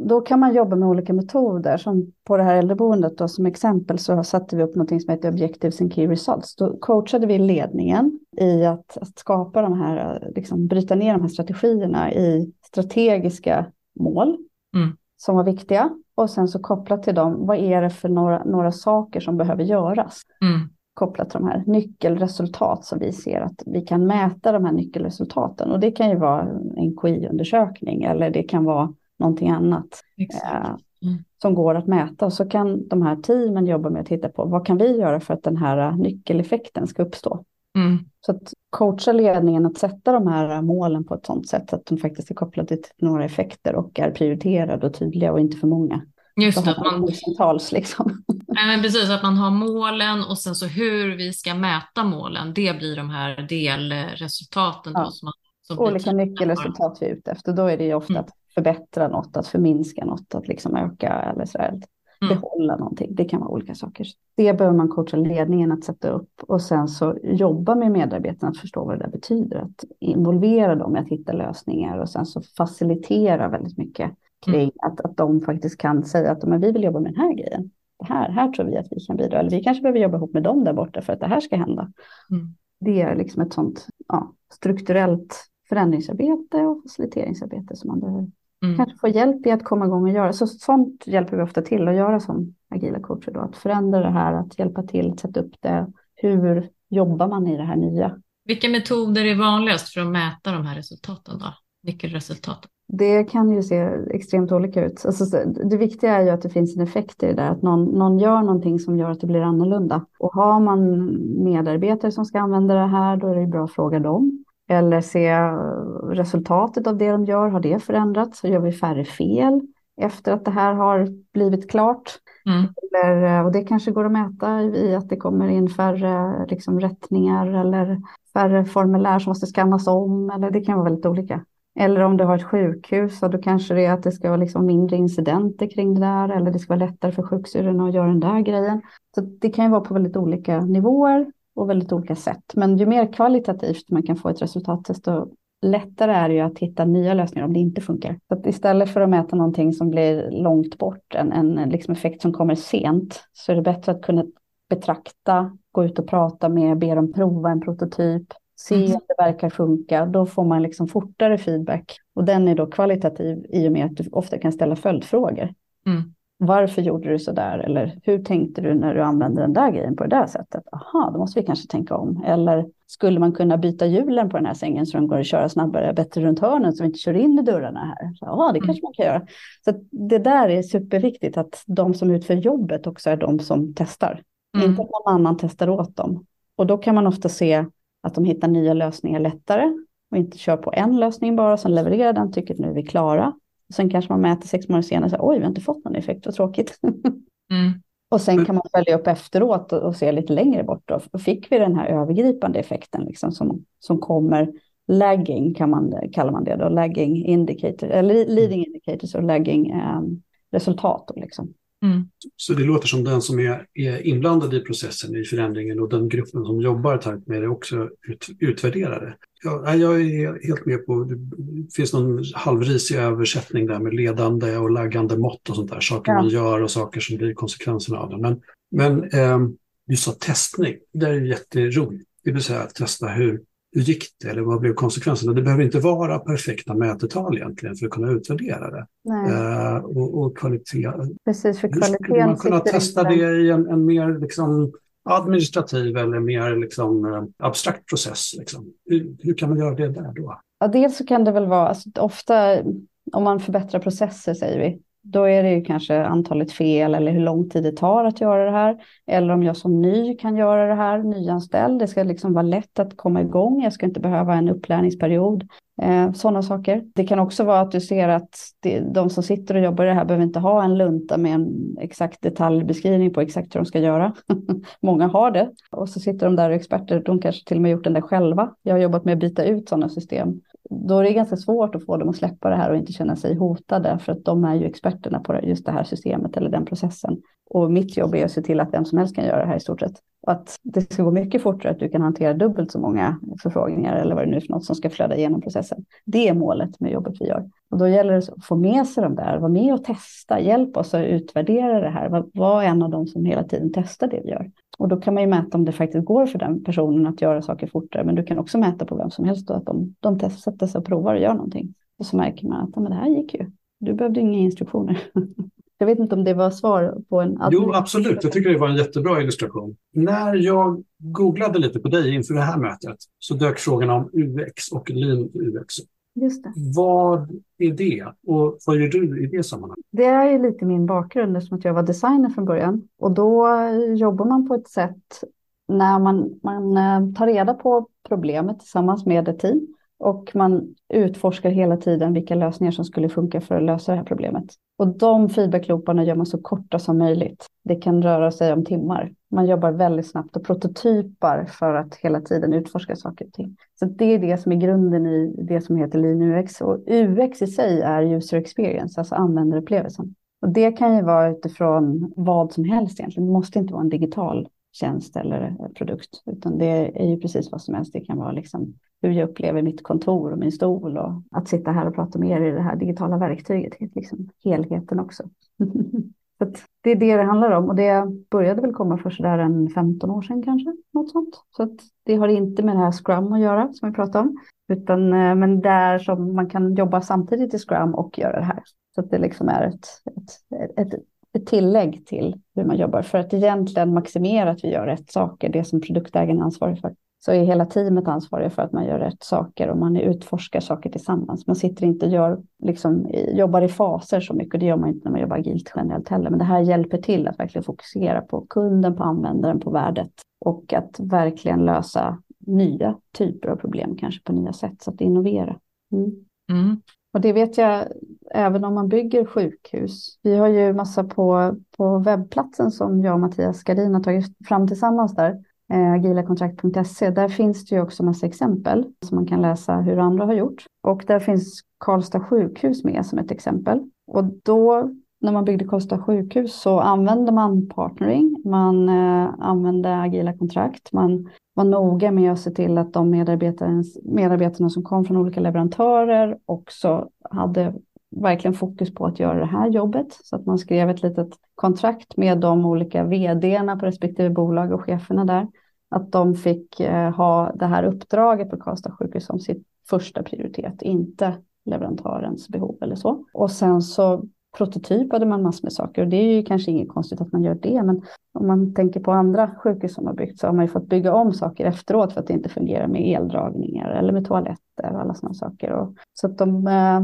Då kan man jobba med olika metoder. Som på det här äldreboendet då, som exempel så satte vi upp något som heter Objectives and Key Results. Då coachade vi ledningen i att, att skapa de här, liksom bryta ner de här strategierna i strategiska mål. Mm som var viktiga. Och sen så kopplat till dem, vad är det för några, några saker som behöver göras? Mm. kopplat till de här nyckelresultat som vi ser att vi kan mäta de här nyckelresultaten. Och det kan ju vara en KI-undersökning eller det kan vara någonting annat eh, mm. som går att mäta. Och så kan de här teamen jobba med att titta på vad kan vi göra för att den här nyckeleffekten ska uppstå. Mm. Så att coacha ledningen att sätta de här målen på ett sådant sätt att de faktiskt är kopplade till några effekter och är prioriterade och tydliga och inte för många. Just det, att man, tusentals liksom. Nej, men precis, att man har målen och sen så hur vi ska mäta målen, det blir de här delresultaten. Ja. Då, som man, som Olika nyckelresultat vi är ute efter, då är det ju ofta mm. att förbättra något, att förminska något, att liksom öka eller så här, Mm. behålla någonting. Det kan vara olika saker. Det behöver man coacha ledningen att sätta upp och sen så jobba med medarbetarna att förstå vad det där betyder. Att involvera dem i att hitta lösningar och sen så facilitera väldigt mycket kring mm. att, att de faktiskt kan säga att men vi vill jobba med den här grejen. Det här, här tror vi att vi kan bidra. Eller vi kanske behöver jobba ihop med dem där borta för att det här ska hända. Mm. Det är liksom ett sånt ja, strukturellt förändringsarbete och faciliteringsarbete som man behöver Mm. Kanske få hjälp i att komma igång och göra. Så sånt hjälper vi ofta till att göra som agila coacher. Då. Att förändra det här, att hjälpa till, att sätta upp det. Hur jobbar man i det här nya? Vilka metoder är vanligast för att mäta de här resultaten då? Nyckelresultaten? Det kan ju se extremt olika ut. Alltså, det viktiga är ju att det finns en effekt i det där, att någon, någon gör någonting som gör att det blir annorlunda. Och har man medarbetare som ska använda det här, då är det bra att fråga dem. Eller se resultatet av det de gör, har det förändrats? Så gör vi färre fel efter att det här har blivit klart? Mm. Eller, och det kanske går att mäta i att det kommer in färre liksom, rättningar eller färre formulär som måste skannas om. Eller det kan vara väldigt olika. Eller om du har ett sjukhus, så då kanske det är att det ska vara liksom mindre incidenter kring det där. Eller det ska vara lättare för sjuksyrrorna att göra den där grejen. Så det kan ju vara på väldigt olika nivåer och väldigt olika sätt. Men ju mer kvalitativt man kan få ett resultat, desto lättare är det ju att hitta nya lösningar om det inte funkar. Så att istället för att mäta någonting som blir långt bort, en, en liksom effekt som kommer sent, så är det bättre att kunna betrakta, gå ut och prata med, be dem prova en prototyp, se mm. om det verkar funka. Då får man liksom fortare feedback och den är då kvalitativ i och med att du ofta kan ställa följdfrågor. Mm. Varför gjorde du så där? Eller hur tänkte du när du använde den där grejen på det där sättet? Aha, då måste vi kanske tänka om. Eller skulle man kunna byta hjulen på den här sängen så den går att köra snabbare, bättre runt hörnen så vi inte kör in i dörrarna här? Ja, det kanske man kan göra. Så det där är superviktigt att de som utför jobbet också är de som testar. Mm. Inte att någon annan testar åt dem. Och då kan man ofta se att de hittar nya lösningar lättare och inte kör på en lösning bara, sen levererar den, tycker att nu är vi klara. Sen kanske man mäter sex månader senare, så, oj, vi har inte fått någon effekt, vad tråkigt. *laughs* Mm. och sen kan man följa upp efteråt och, och se lite längre bort. Då. Fick vi den här övergripande effekten liksom, som, som kommer lagging, kan man, kallar man det då, lagging indicator, eller leading indicators och lagging um, resultat. Då, liksom. Mm. Så det låter som den som är, är, inblandad i processen, i förändringen och den gruppen som jobbar tajt med det också ut, utvärderar det. Ja, jag är helt med på, det finns någon halvrisig översättning där med ledande och laggande mått och sånt där, saker ja. man gör och saker som blir konsekvenserna av det. Men, men eh, du sa testning, det är jätteroligt. Det vill säga att testa hur, hur gick det eller vad blev konsekvenserna? Det behöver inte vara perfekta mätetal egentligen för att kunna utvärdera det. Eh, och, och, kvalitet. Precis, för kvaliteten. Skulle man kunna testa det i en, en mer liksom, administrativ eller mer liksom, eh, abstrakt process? Liksom? Hur, hur, kan man göra det där då? Ja, dels så kan det väl vara, alltså, ofta om man förbättrar processer säger vi, då är det ju kanske antalet fel eller hur lång tid det tar att göra det här. Eller om jag som ny kan göra det här, nyanställd. Det ska liksom vara lätt att komma igång. Jag ska inte behöva en upplärningsperiod. Eh, Sådana saker. Det kan också vara att du ser att det, de som sitter och jobbar i det här behöver inte ha en lunta med en exakt detaljbeskrivning på exakt hur de ska göra. *laughs* Många har det. Och så sitter de där och experter, de kanske till och med gjort den där själva. Jag har jobbat med att byta ut sådana system då är det ganska svårt att få dem att släppa det här och inte känna sig hotade för att de är ju experterna på just det här systemet eller den processen. Och mitt jobb är att se till att vem som helst kan göra det här i stort sett. Och att det ska gå mycket fortare, att du kan hantera dubbelt så många förfrågningar eller vad det nu är för något som ska flöda igenom processen. Det är målet med jobbet vi gör. Och då gäller det att få med sig de där, vara med och testa, hjälp oss att utvärdera det här, var en av de som hela tiden testar det vi gör. Och då kan man ju mäta om det faktiskt går för den personen att göra saker fortare, men du kan också mäta på vem som helst då, att de, de sätter sig och provar och gör någonting. Och så märker man att men det här gick ju. Du behövde inga instruktioner. *laughs* Jag vet inte om det var svar på en... Jo, absolut. Jag tycker det var en jättebra illustration. När jag googlade lite på dig inför det här mötet så dök frågan om UX och Lean UX Just det. Vad är det och vad gör du i det sammanhanget? Det är ju lite min bakgrund eftersom jag var designer från början. Och då jobbar man på ett sätt när man, man eh, tar reda på problemet tillsammans med ett team och man utforskar hela tiden vilka lösningar som skulle funka för att lösa det här problemet. Och de feedbacklooparna gör man så korta som möjligt. Det kan röra sig om timmar. Man jobbar väldigt snabbt och prototypar för att hela tiden utforska saker och ting. Så det är det som är grunden i det som heter Lean UX. Och UX i sig är user experience, alltså användarupplevelsen. Och det kan ju vara utifrån vad som helst egentligen. Det måste inte vara en digital tjänst eller produkt, utan det är ju precis vad som helst. Det kan vara liksom hur jag upplever mitt kontor och min stol och att sitta här och prata med er i det här digitala verktyget, liksom helheten också. *laughs* Så det är det det handlar om och det började väl komma för sådär en 15 år sedan kanske, något sånt. Så att det har inte med det här Scrum att göra som vi pratade om, utan eh, men där som man kan jobba samtidigt i Scrum och göra det här. Så att det liksom är ett, ett, ett, ett tillägg till hur man jobbar för att egentligen maximera att vi gör rätt saker, det som produktägaren är ansvarig för så är hela teamet ansvariga för att man gör rätt saker och man utforskar saker tillsammans. Man sitter inte och gör, liksom, jobbar i faser så mycket, det gör man inte när man jobbar agilt generellt heller. Men det här hjälper till att verkligen fokusera på kunden, på användaren, på värdet och att verkligen lösa nya typer av problem, kanske på nya sätt, så att innovera. Mm. Mm. Och det vet jag även om man bygger sjukhus. Vi har ju massa på, på webbplatsen som jag och Mattias Gardin har tagit fram tillsammans där Eh, agilakontrakt.se. Där finns det ju också massa exempel som man kan läsa hur andra har gjort. Och där finns Karlstad sjukhus med som ett exempel. Och då när man byggde Karlstad sjukhus så använde man partnering, man eh, använde agila kontrakt, man var noga med att se till att de medarbetarna som kom från olika leverantörer också hade verkligen fokus på att göra det här jobbet. Så att man skrev ett litet kontrakt med de olika vdarna på respektive bolag och cheferna där. Att de fick eh, ha det här uppdraget på Karlstad sjukhus som sitt första prioritet, inte leverantörens behov eller så. Och sen så prototypade man massor med saker och det är ju kanske inget konstigt att man gör det, men om man tänker på andra sjukhus som har byggts så har man ju fått bygga om saker efteråt för att det inte fungerar med eldragningar eller med toaletter och alla sådana saker. Och, så att de eh,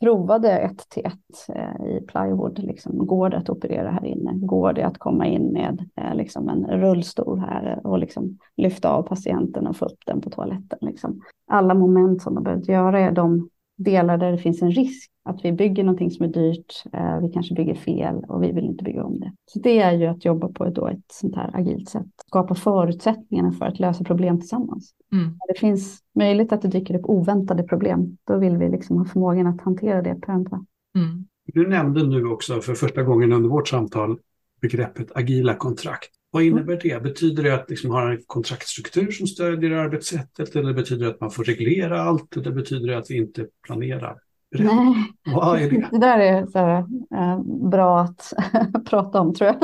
provade ett till ett eh, i plywood. Liksom, går det att operera här inne? Går det att komma in med eh, liksom en rullstol här och liksom lyfta av patienten och få upp den på toaletten? Liksom. Alla moment som de behövt göra är de delar där det finns en risk att vi bygger någonting som är dyrt, eh, vi kanske bygger fel och vi vill inte bygga om det. Så det är ju att jobba på ett, då ett sånt här agilt sätt, skapa förutsättningarna för att lösa problem tillsammans. Mm. Det finns möjligt att det dyker upp oväntade problem, då vill vi liksom ha förmågan att hantera det på mm. Du nämnde nu också för första gången under vårt samtal begreppet agila kontrakt. Vad mm. innebär det? Betyder det att liksom ha en kontraktstruktur som stödjer arbetssättet eller betyder det att man får reglera allt eller betyder det att vi inte planerar? Nej, *laughs* Vad är det? det där är så här, eh, bra att *laughs* prata om tror jag.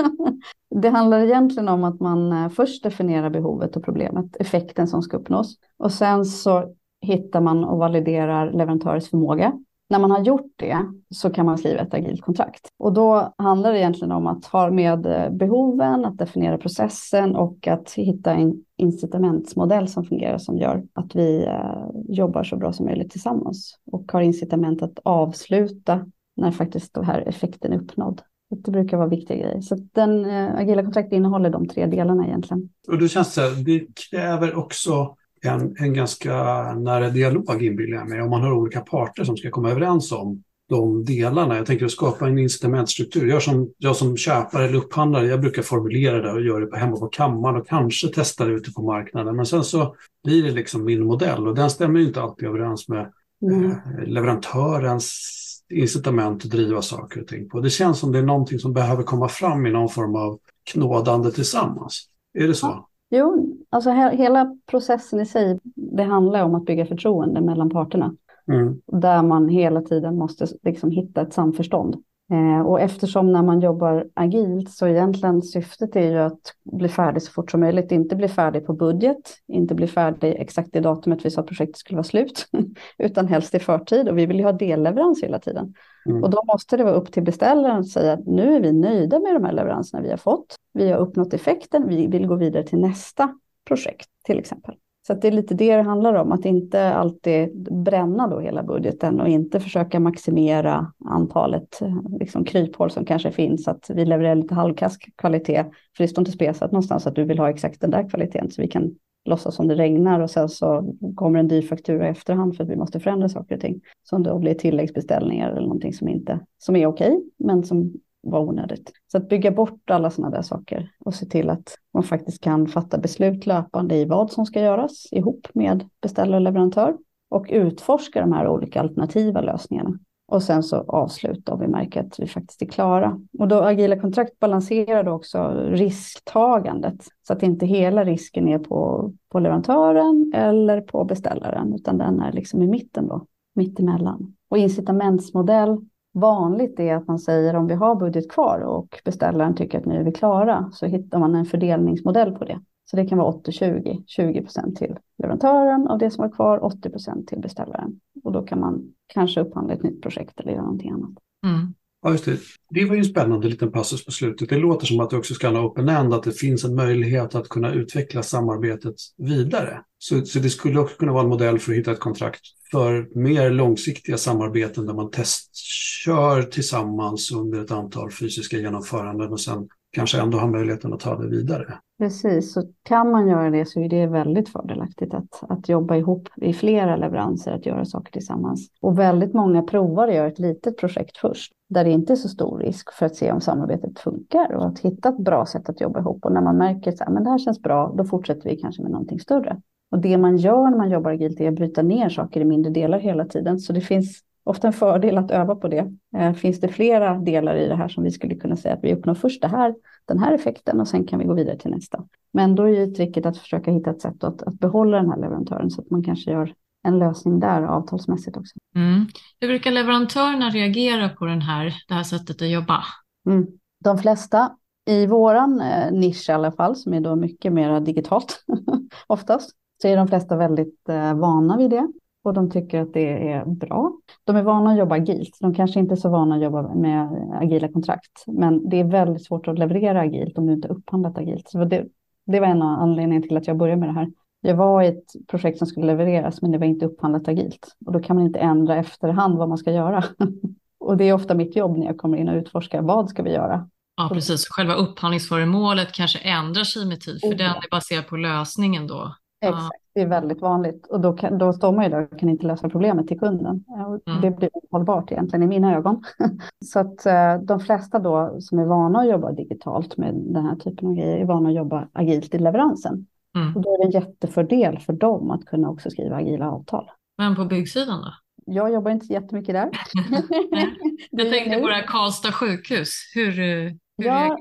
Det handlar egentligen om att man eh, först definierar behovet och problemet, effekten som ska uppnås. Och sen så hittar man och validerar leverantörens förmåga när man har gjort det så kan man skriva ett agilt kontrakt. Och då handlar det egentligen om att ha med eh, behoven, att definiera processen och att hitta en incitamentsmodell som fungerar som gör att vi eh, jobbar så bra som möjligt tillsammans och har incitament att avsluta när faktiskt den här effekten är uppnådd. Det brukar vara viktiga grejer. Så den eh, agila kontraktet innehåller de tre delarna egentligen. Och då känns det, det kräver också en, en ganska nära dialog inbillar jag mig, om man har olika parter som ska komma överens om de delarna. Jag tänker att skapa en incitamentstruktur. Jag som, jag som köpare eller upphandlare, jag brukar formulera det och göra det på hemma på kammaren och kanske testa det ute på marknaden. Men sen så blir det liksom min modell och den stämmer inte alltid överens med mm. eh, leverantörens incitament att driva saker och ting på. Det känns som det är någonting som behöver komma fram i någon form av knådande tillsammans. Är det så? Jo, alltså he hela processen i sig, det handlar om att bygga förtroende mellan parterna. Mm. Där man hela tiden måste liksom hitta ett samförstånd. Eh, och eftersom när man jobbar agilt så egentligen syftet är ju att bli färdig så fort som möjligt, inte bli färdig på budget, inte bli färdig exakt det datumet vi sa att projektet skulle vara slut, *laughs* utan helst i förtid och vi vill ju ha delleverans hela tiden. Mm. Och då måste det vara upp till beställaren att säga att nu är vi nöjda med de här leveranserna vi har fått, vi har uppnått effekten, vi vill gå vidare till nästa projekt till exempel. Så det är lite det det handlar om, att inte alltid bränna då hela budgeten och inte försöka maximera antalet liksom, kryphål som kanske finns, att vi levererar lite halvkask kvalitet, för det står inte spesat någonstans att du vill ha exakt den där kvaliteten, så vi kan låtsas som det regnar och sen så kommer en dyr faktura i efterhand för att vi måste förändra saker och ting. Som då blir tilläggsbeställningar eller någonting som, inte, som är okej, men som var onödigt. Så att bygga bort alla sådana där saker och se till att man faktiskt kan fatta beslut löpande i vad som ska göras ihop med beställare och leverantör och utforska de här olika alternativa lösningarna. Och sen så avsluta om vi märker att vi faktiskt är klara. Och då agila kontrakt balanserar då också risktagandet så att inte hela risken är på, på leverantören eller på beställaren utan den är liksom i mitten då, mittemellan. Och incitamentsmodell vanligt är att man säger om vi har budget kvar och beställaren tycker att nu är vi klara så hittar man en fördelningsmodell på det. Så det kan vara 80-20, 20 procent till leverantören av det som var kvar, 80 procent till beställaren. Och då kan man kanske upphandla ett nytt projekt eller göra någonting annat. Mm. Ja, just det. det var ju en spännande liten passus på slutet. Det låter som att det också ska ha open end, att det finns en möjlighet att kunna utveckla samarbetet vidare. Så, så det skulle också kunna vara en modell för att hitta ett kontrakt för mer långsiktiga samarbeten där man testkör tillsammans under ett antal fysiska genomföranden och sen kanske ändå har möjligheten att ta det vidare. Precis, så kan man göra det så är det väldigt fördelaktigt att, att jobba ihop i flera leveranser, att göra saker tillsammans. Och väldigt många provar att göra ett litet projekt först, där det inte är så stor risk för att se om samarbetet funkar och att hitta ett bra sätt att jobba ihop. Och när man märker att det här känns bra, då fortsätter vi kanske med någonting större. Och det man gör när man jobbar agilt är att bryta ner saker i mindre delar hela tiden. Så det finns ofta en fördel att öva på det. Eh, finns det flera delar i det här som vi skulle kunna säga att vi uppnår först det här, den här effekten och sen kan vi gå vidare till nästa. Men då är ju tricket att försöka hitta ett sätt att, att behålla den här leverantören så att man kanske gör en lösning där avtalsmässigt också. Mm. Hur brukar leverantörerna reagera på den här, det här sättet att jobba? Mm. De flesta i våran eh, nisch i alla fall, som är då mycket mer digitalt *laughs* oftast, så är de flesta väldigt eh, vana vid det och de tycker att det är bra. De är vana att jobba agilt. De kanske inte är så vana att jobba med agila kontrakt, men det är väldigt svårt att leverera agilt om du inte upphandlat agilt. Så det, det var en av anledningarna till att jag började med det här. Jag var i ett projekt som skulle levereras, men det var inte upphandlat agilt. Och då kan man inte ändra efterhand vad man ska göra. *laughs* och det är ofta mitt jobb när jag kommer in och utforskar vad ska vi göra. Ja, precis. Själva upphandlingsföremålet kanske ändrar sig med tid, för oh. den är baserad på lösningen då. Exakt, är väldigt vanligt och då, kan, då står man ju där och kan inte lösa problemet till kunden. Mm. Det blir ohållbart egentligen i mina ögon. *laughs* Så att eh, de flesta då som är vana att jobba digitalt med den här typen av grejer är vana att jobba agilt i leveransen. Mm. Och då är det en jättefördel för dem att kunna också skriva agila avtal. Men på byggsidan då? Jag jobbar inte jättemycket där. *laughs* *laughs* Jag tänkte på det här Karlstad sjukhus. Hur, hur ja,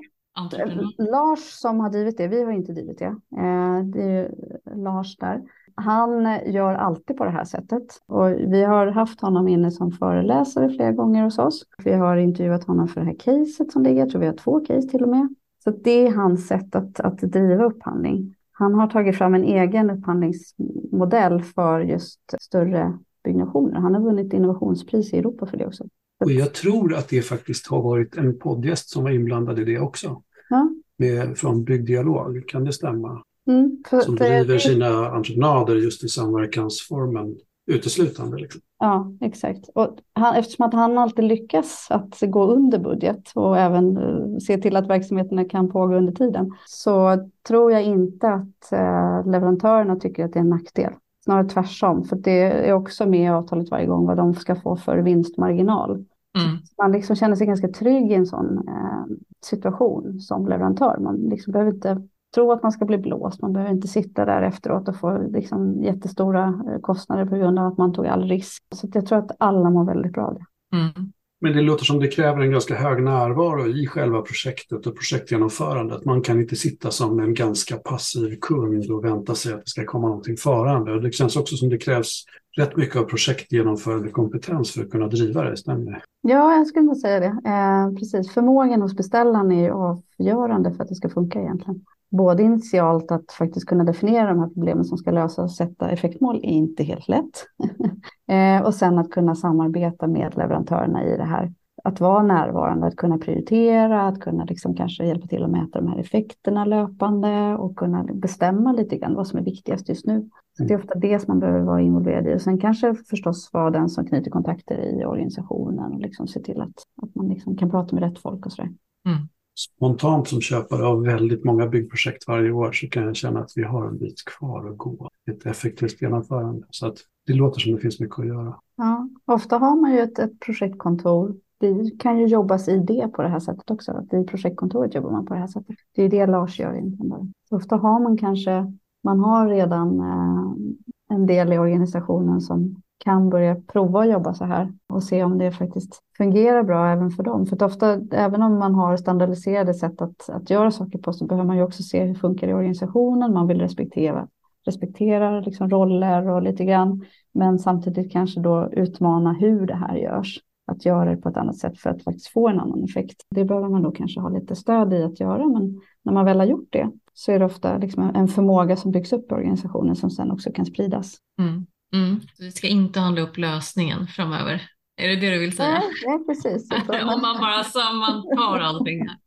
Eh, Lars som har drivit det, vi har inte drivit det. Eh, det är Lars där. Han gör alltid på det här sättet och vi har haft honom inne som föreläsare flera gånger hos oss. Vi har intervjuat honom för det här caset som ligger, jag tror vi har två case till och med. Så det är hans sätt att, att driva upphandling. Han har tagit fram en egen upphandlingsmodell för just större byggnationer. Han har vunnit innovationspris i Europa för det också. Och jag tror att det faktiskt har varit en poddgäst som var inblandad i det också. Ja. Med, från Byggdialog, kan det stämma? Mm, för, som driver sina entreprenader just i samverkansformen uteslutande. Liksom. Ja, exakt. Och han, eftersom att han alltid lyckas att gå under budget och även uh, se till att verksamheterna kan pågå under tiden så tror jag inte att uh, leverantörerna tycker att det är en nackdel. Snarare tvärtom, för det är också med i avtalet varje gång vad de ska få för vinstmarginal. Mm. Man liksom känner sig ganska trygg i en sån uh, situation som leverantör. Man liksom behöver inte tro att man ska bli blåst. Man behöver inte sitta där efteråt och få liksom jättestora eh, kostnader på grund av att man tog all risk. Så jag tror att alla mår väldigt bra av det. Mm. Men det låter som det kräver en ganska hög närvaro i själva projektet och projektgenomförandet. Man kan inte sitta som en ganska passiv kund och vänta sig att det ska komma någonting förande. Det känns också som det krävs rätt mycket av projektgenomförande kompetens för att kunna driva det, stämmer det? Ja, jag skulle nog säga det. Eh, precis, förmågan hos beställaren är ju avgörande för att det ska funka egentligen. Både initialt att faktiskt kunna definiera de här problemen som ska lösas och sätta effektmål är inte helt lätt. *laughs* Eh, och sen att kunna samarbeta med leverantörerna i det här. Att vara närvarande, att kunna prioritera, att kunna liksom kanske hjälpa till att mäta de här effekterna löpande och kunna bestämma lite grann vad som är viktigast just nu. Så det är ofta det som man behöver vara involverad i. Och sen kanske förstås vara den som knyter kontakter i organisationen och liksom se till att, att man liksom kan prata med rätt folk och sådär. Mm. Spontant som köpare av väldigt många byggprojekt varje år så kan jag känna att vi har en bit kvar att gå. Ett effektivt genomförande. Så att det låter som det finns mycket att göra. Ja, ofta har man ju ett, ett projektkontor det kan ju jobbas i det på det här sättet också. I projektkontoret jobbar man på det här sättet. Det är det Lars gör egentligen. Så ofta har man kanske, man har redan eh, en del i organisationen som kan börja prova att jobba så här och se om det faktiskt fungerar bra även för dem. För att ofta, även om man har standardiserade sätt att, att göra saker på, så behöver man ju också se hur det funkar i organisationen. Man vill respektera, respektera liksom roller och lite grann, men samtidigt kanske då utmana hur det här görs att göra det på ett annat sätt för att faktiskt få en annan effekt. Det behöver man då kanske ha lite stöd i att göra, men när man väl har gjort det så är det ofta liksom en förmåga som byggs upp i organisationen som sen också kan spridas. Mm. Mm. Vi ska inte handla upp lösningen framöver. Är det det du vill säga? Ja, ja precis. *laughs* Om man bara sammantar allting. *laughs*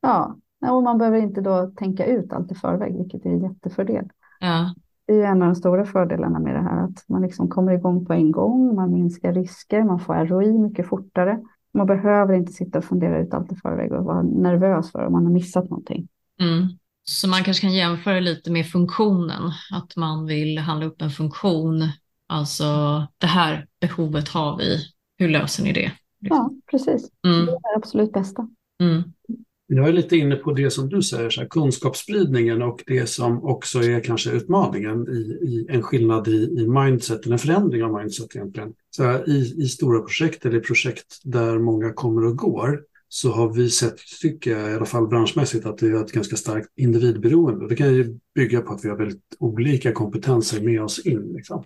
Ja. ja, och man behöver inte då tänka ut allt i förväg, vilket är en jättefördel. Ja. Det är en av de stora fördelarna med det här, att man liksom kommer igång på en gång, man minskar risker, man får ROI mycket fortare. Man behöver inte sitta och fundera ut allt i förväg och vara nervös för om man har missat någonting. Mm. Så man kanske kan jämföra lite med funktionen, att man vill handla upp en funktion, alltså det här behovet har vi, hur löser ni det? Ja, precis. Mm. Det är det absolut bästa. Mm. Jag är lite inne på det som du säger, så här, kunskapsspridningen och det som också är kanske utmaningen i, i en skillnad i, i mindset, en förändring av mindset egentligen. Så här, i, I stora projekt eller projekt där många kommer och går så har vi sett, tycker jag, i alla fall branschmässigt, att det är ett ganska starkt individberoende. Det kan ju bygga på att vi har väldigt olika kompetenser med oss in. Liksom.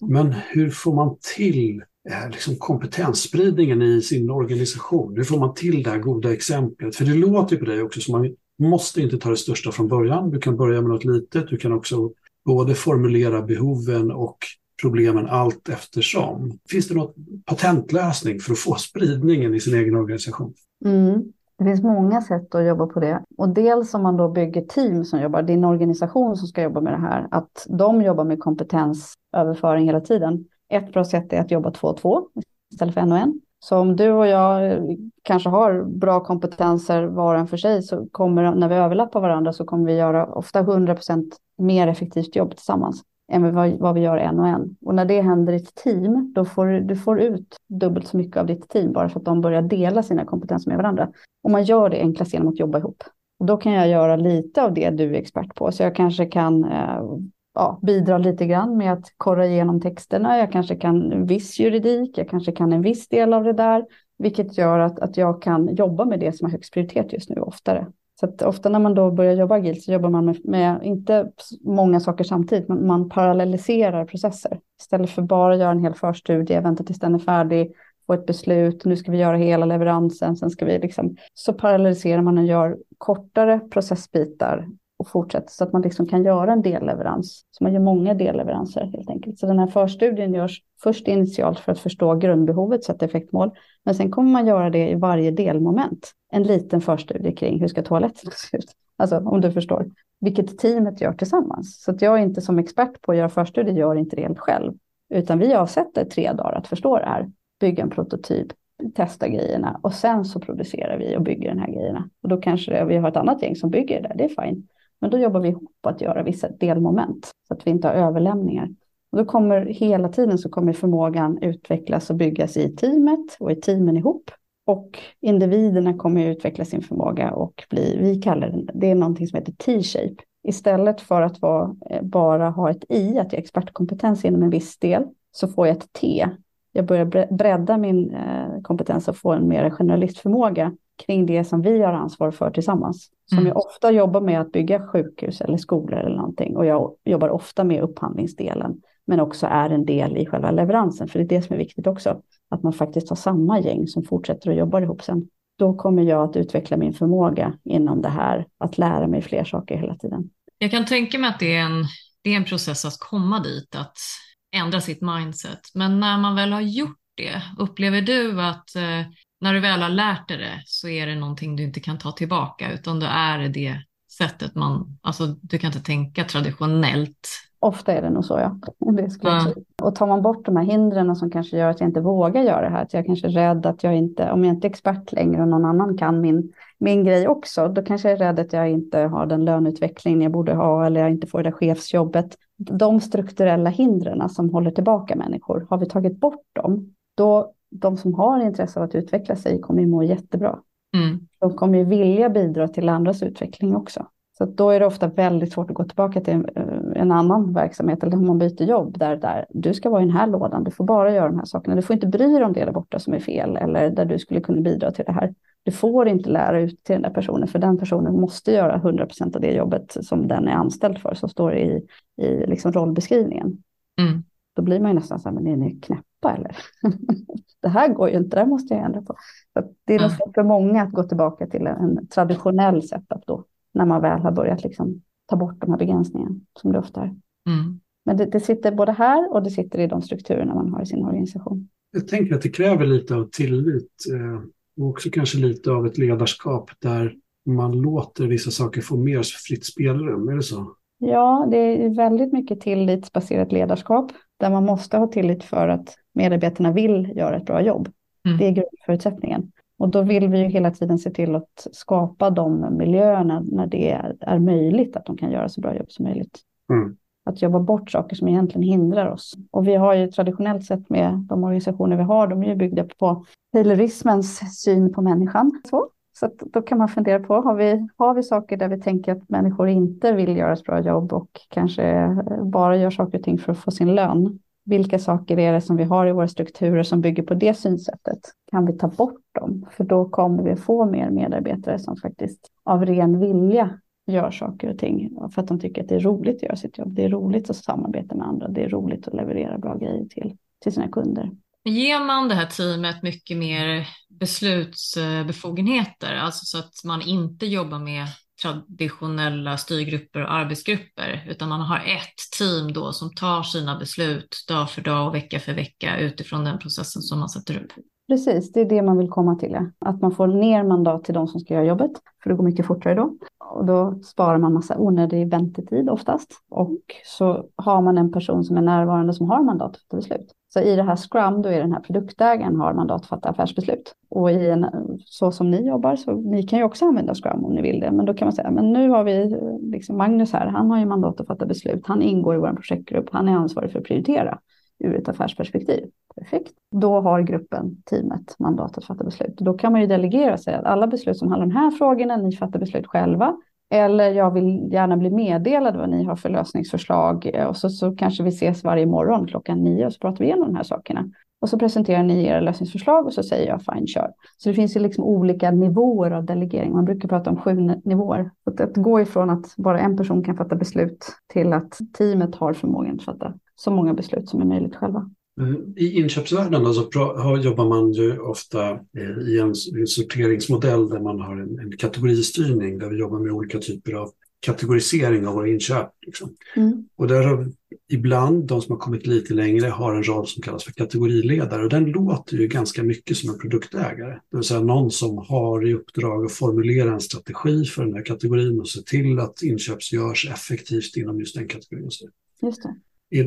Men hur får man till eh, liksom kompetensspridningen i sin organisation? Hur får man till det här goda exemplet? För det låter på dig också som man måste inte ta det största från början. Du kan börja med något litet. Du kan också både formulera behoven och problemen allt eftersom. Finns det någon patentlösning för att få spridningen i sin egen organisation? Mm. Det finns många sätt att jobba på det. Och dels om man då bygger team som jobbar, din organisation som ska jobba med det här, att de jobbar med kompetensöverföring hela tiden. Ett bra sätt är att jobba två och två istället för en och en. Så om du och jag eh, kanske har bra kompetenser var och en för sig så kommer när vi överlappar varandra så kommer vi göra ofta 100% mer effektivt jobb tillsammans än vad, vad vi gör en och en. Och när det händer i ett team, då får du får ut dubbelt så mycket av ditt team bara för att de börjar dela sina kompetenser med varandra. Och man gör det enklast genom att jobba ihop. Och då kan jag göra lite av det du är expert på. Så jag kanske kan eh, ja, bidra lite grann med att korra igenom texterna. Jag kanske kan en viss juridik, jag kanske kan en viss del av det där, vilket gör att, att jag kan jobba med det som har högst prioritet just nu oftare. Så att ofta när man då börjar jobba agilt så jobbar man med, med, inte många saker samtidigt, men man parallelliserar processer. Istället för bara göra en hel förstudie, vänta tills den är färdig, få ett beslut, nu ska vi göra hela leveransen, sen ska vi liksom... Så parallelliserar man och gör kortare processbitar och fortsätter så att man liksom kan göra en delleverans. Så man gör många delleveranser helt enkelt. Så den här förstudien görs först initialt för att förstå grundbehovet, sätta effektmål. Men sen kommer man göra det i varje delmoment. En liten förstudie kring hur ska toaletten *laughs* se ut? Alltså om du förstår. Vilket teamet gör tillsammans. Så att jag är inte som expert på att göra förstudier, gör inte det helt själv. Utan vi avsätter tre dagar att förstå det här. Bygga en prototyp, testa grejerna och sen så producerar vi och bygger den här grejerna. Och då kanske det, vi har ett annat gäng som bygger det, det är fint. Men då jobbar vi ihop att göra vissa delmoment så att vi inte har överlämningar. Och då kommer hela tiden så kommer förmågan utvecklas och byggas i teamet och i teamen ihop. Och individerna kommer utveckla sin förmåga och bli, vi kallar det, det är någonting som heter T-shape. Istället för att vara, eh, bara ha ett I, att jag är expertkompetens inom en viss del, så får jag ett T jag börjar bredda min eh, kompetens och få en mer generalistförmåga kring det som vi har ansvar för tillsammans. Som mm. jag ofta jobbar med att bygga sjukhus eller skolor eller någonting. Och jag jobbar ofta med upphandlingsdelen. Men också är en del i själva leveransen. För det är det som är viktigt också. Att man faktiskt har samma gäng som fortsätter att jobba ihop sen. Då kommer jag att utveckla min förmåga inom det här. Att lära mig fler saker hela tiden. Jag kan tänka mig att det är en, det är en process att komma dit. Att ändra sitt mindset. Men när man väl har gjort det, upplever du att eh, när du väl har lärt dig det så är det någonting du inte kan ta tillbaka utan då är det det sättet man, alltså du kan inte tänka traditionellt. Ofta är det nog så ja. Det skulle. Och tar man bort de här hindren som kanske gör att jag inte vågar göra det här, att jag kanske är rädd att jag inte, om jag inte är expert längre och någon annan kan min, min grej också, då kanske jag är rädd att jag inte har den löneutveckling jag borde ha eller jag inte får det där chefsjobbet. De strukturella hindren som håller tillbaka människor, har vi tagit bort dem, då de som har intresse av att utveckla sig kommer ju må jättebra. Mm. De kommer ju vilja bidra till andras utveckling också. Så då är det ofta väldigt svårt att gå tillbaka till en, eh, en annan verksamhet eller om man byter jobb där, där du ska vara i den här lådan, du får bara göra de här sakerna. Du får inte bry dig om det där borta som är fel eller där du skulle kunna bidra till det här. Du får inte lära ut till den där personen för den personen måste göra 100 procent av det jobbet som den är anställd för som står i, i liksom rollbeskrivningen. Mm. Då blir man ju nästan så här, men är ni knäppa eller? *laughs* det här går ju inte, det här måste jag ändra på. Så det är nog svårt för många att gå tillbaka till en traditionell setup då, när man väl har börjat liksom ta bort de här begränsningarna som det ofta är. Mm. Men det, det, sitter både här och det sitter i de strukturerna man har i sin organisation. Jag tänker att det kräver lite av tillit eh, och också kanske lite av ett ledarskap där man låter vissa saker få mer fritt spelrum, är det så? Ja, det är väldigt mycket tillitsbaserat ledarskap där man måste ha tillit för att medarbetarna vill göra ett bra jobb. Mm. Det är grundförutsättningen. Och då vill vi ju hela tiden se till att skapa de miljöerna när det är möjligt att de kan göra så bra jobb som möjligt. Mm. Att jobba bort saker som egentligen hindrar oss. Och vi har ju traditionellt sett med de organisationer vi har, de är ju byggda på taylorismens syn på människan. Så, så då kan man fundera på, har vi, har vi saker där vi tänker att människor inte vill göra ett bra jobb och kanske eh, bara gör saker och ting för att få sin lön? Vilka saker är det som vi har i våra strukturer som bygger på det synsättet? Kan vi ta bort dem? För då kommer vi få mer medarbetare som faktiskt av ren vilja gör saker och ting för att de tycker att det är roligt att göra sitt jobb. Det är roligt att samarbeta med andra. Det är roligt att leverera bra grejer till, till sina kunder. Ger man det här teamet mycket mer beslutsbefogenheter, alltså så att man inte jobbar med traditionella styrgrupper och arbetsgrupper, utan man har ett team då som tar sina beslut dag för dag och vecka för vecka utifrån den processen som man sätter upp. Precis, det är det man vill komma till. Ja. Att man får ner mandat till de som ska göra jobbet, för det går mycket fortare då. Och då sparar man massa onödig väntetid oftast. Och så har man en person som är närvarande som har mandat att ta beslut. Så i det här Scrum, då är den här produktägaren har mandat att fatta affärsbeslut. Och i en, så som ni jobbar, så ni kan ju också använda Scrum om ni vill det. Men då kan man säga, men nu har vi liksom Magnus här, han har ju mandat att fatta beslut. Han ingår i vår projektgrupp, han är ansvarig för att prioritera ur ett affärsperspektiv. Perfekt. Då har gruppen, teamet, mandat att fatta beslut. Då kan man ju delegera sig att alla beslut som handlar om de här frågorna, ni fattar beslut själva. Eller jag vill gärna bli meddelad vad ni har för lösningsförslag. Eh, och så, så kanske vi ses varje morgon klockan nio och så pratar vi igenom de här sakerna. Och så presenterar ni era lösningsförslag och så säger jag fine, kör. Så det finns ju liksom olika nivåer av delegering. Man brukar prata om sju nivåer. Att, att gå ifrån att bara en person kan fatta beslut till att teamet har förmågan att fatta så många beslut som är möjligt själva. I inköpsvärlden alltså, jobbar man ju ofta eh, i en sorteringsmodell där man har en, en kategoristyrning där vi jobbar med olika typer av kategorisering av våra inköp. Liksom. Mm. Och där har ibland, de som har kommit lite längre, har en roll som kallas för kategoriledare och den låter ju ganska mycket som en produktägare. Det vill säga någon som har i uppdrag att formulera en strategi för den här kategorin och se till att inköp görs effektivt inom just den kategorin. Just det.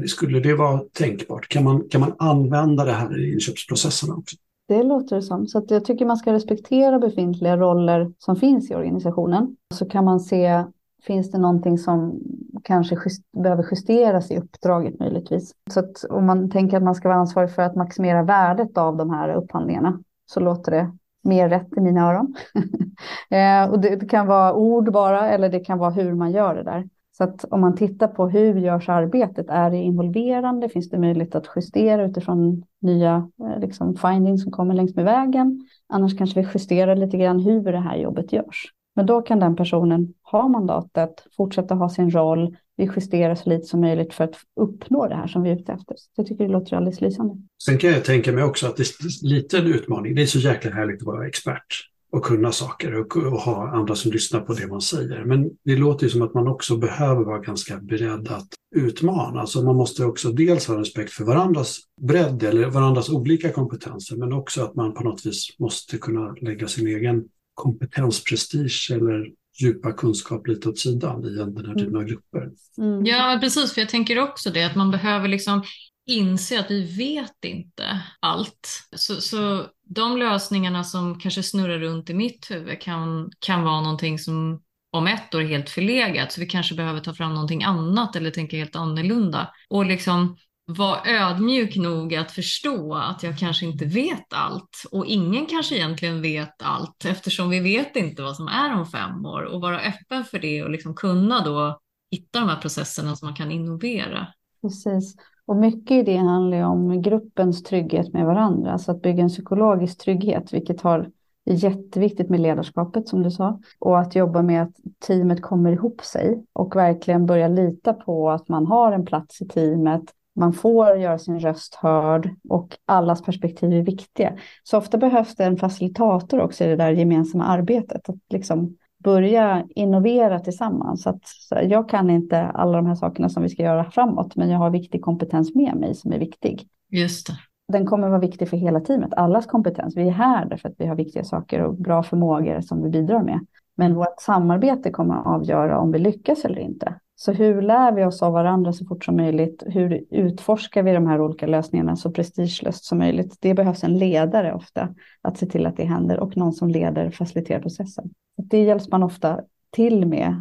Skulle det vara tänkbart? Kan man, kan man använda det här i inköpsprocesserna också? Det låter det som. Så jag tycker man ska respektera befintliga roller som finns i organisationen. Så kan man se, finns det någonting som kanske just, behöver justeras i uppdraget möjligtvis. Så att om man tänker att man ska vara ansvarig för att maximera värdet av de här upphandlingarna så låter det mer rätt i mina öron. *laughs* eh, och det, det, kan vara ord bara eller det kan vara hur man gör det där. Så att om man tittar på hur görs arbetet, är det involverande? Finns det möjlighet att justera utifrån nya eh, liksom, findings som kommer längs med vägen? Annars kanske vi justerar lite grann hur det här jobbet görs. Men då kan den personen ha mandatet, fortsätta ha sin roll, vi justerar så lite som möjligt för att uppnå det här som vi är ute efter. Så jag tycker det låter alldeles lysande. Sen kan jag tänka mig också att det är lite en utmaning. Det är så jäkla härligt att vara expert och kunna saker och, och, ha andra som lyssnar på det man säger. Men det låter ju som att man också behöver vara ganska beredd att utmana. Alltså man måste också dels ha respekt för varandras bredd eller varandras olika kompetenser, men också att man på något vis måste kunna lägga sin egen kompetensprestige eller djupa kunskap lite åt sidan i den här typen av grupper. Mm. Ja, precis, för jag tänker också det att man behöver liksom inse att vi vet inte allt. Så, så de lösningarna som kanske snurrar runt i mitt huvud kan, kan vara någonting som om ett år är helt förlegat, så vi kanske behöver ta fram någonting annat eller tänka helt annorlunda. Och liksom vara ödmjuk nog att förstå att jag kanske inte vet allt och ingen kanske egentligen vet allt eftersom vi vet inte vad som är om fem år och vara öppen för det och liksom kunna då hitta de här processerna som man kan innovera. Precis. Och mycket i det handlar ju om gruppens trygghet med varandra, alltså att bygga en psykologisk trygghet, vilket har är jätteviktigt med ledarskapet som du sa. Och att jobba med att teamet kommer ihop sig och verkligen börja lita på att man har en plats i teamet. Man får göra sin röst hörd och allas perspektiv är viktiga. Så ofta behövs det en facilitator också i det där gemensamma arbetet. Att liksom börja innovera tillsammans. Så att, så jag kan inte alla de här sakerna som vi ska göra framåt, men jag har viktig kompetens med mig som är viktig. Just det. Den kommer vara viktig för hela teamet, allas kompetens. Vi är här därför att vi har viktiga saker och bra förmågor som vi bidrar med. Men vårt samarbete kommer att avgöra om vi lyckas eller inte. Så hur lär vi oss av varandra så fort som möjligt? Hur utforskar vi de här olika lösningarna så prestigelöst som möjligt? Det behövs en ledare ofta att se till att det händer och någon som leder faciliterar processen. Det hjälps man ofta till med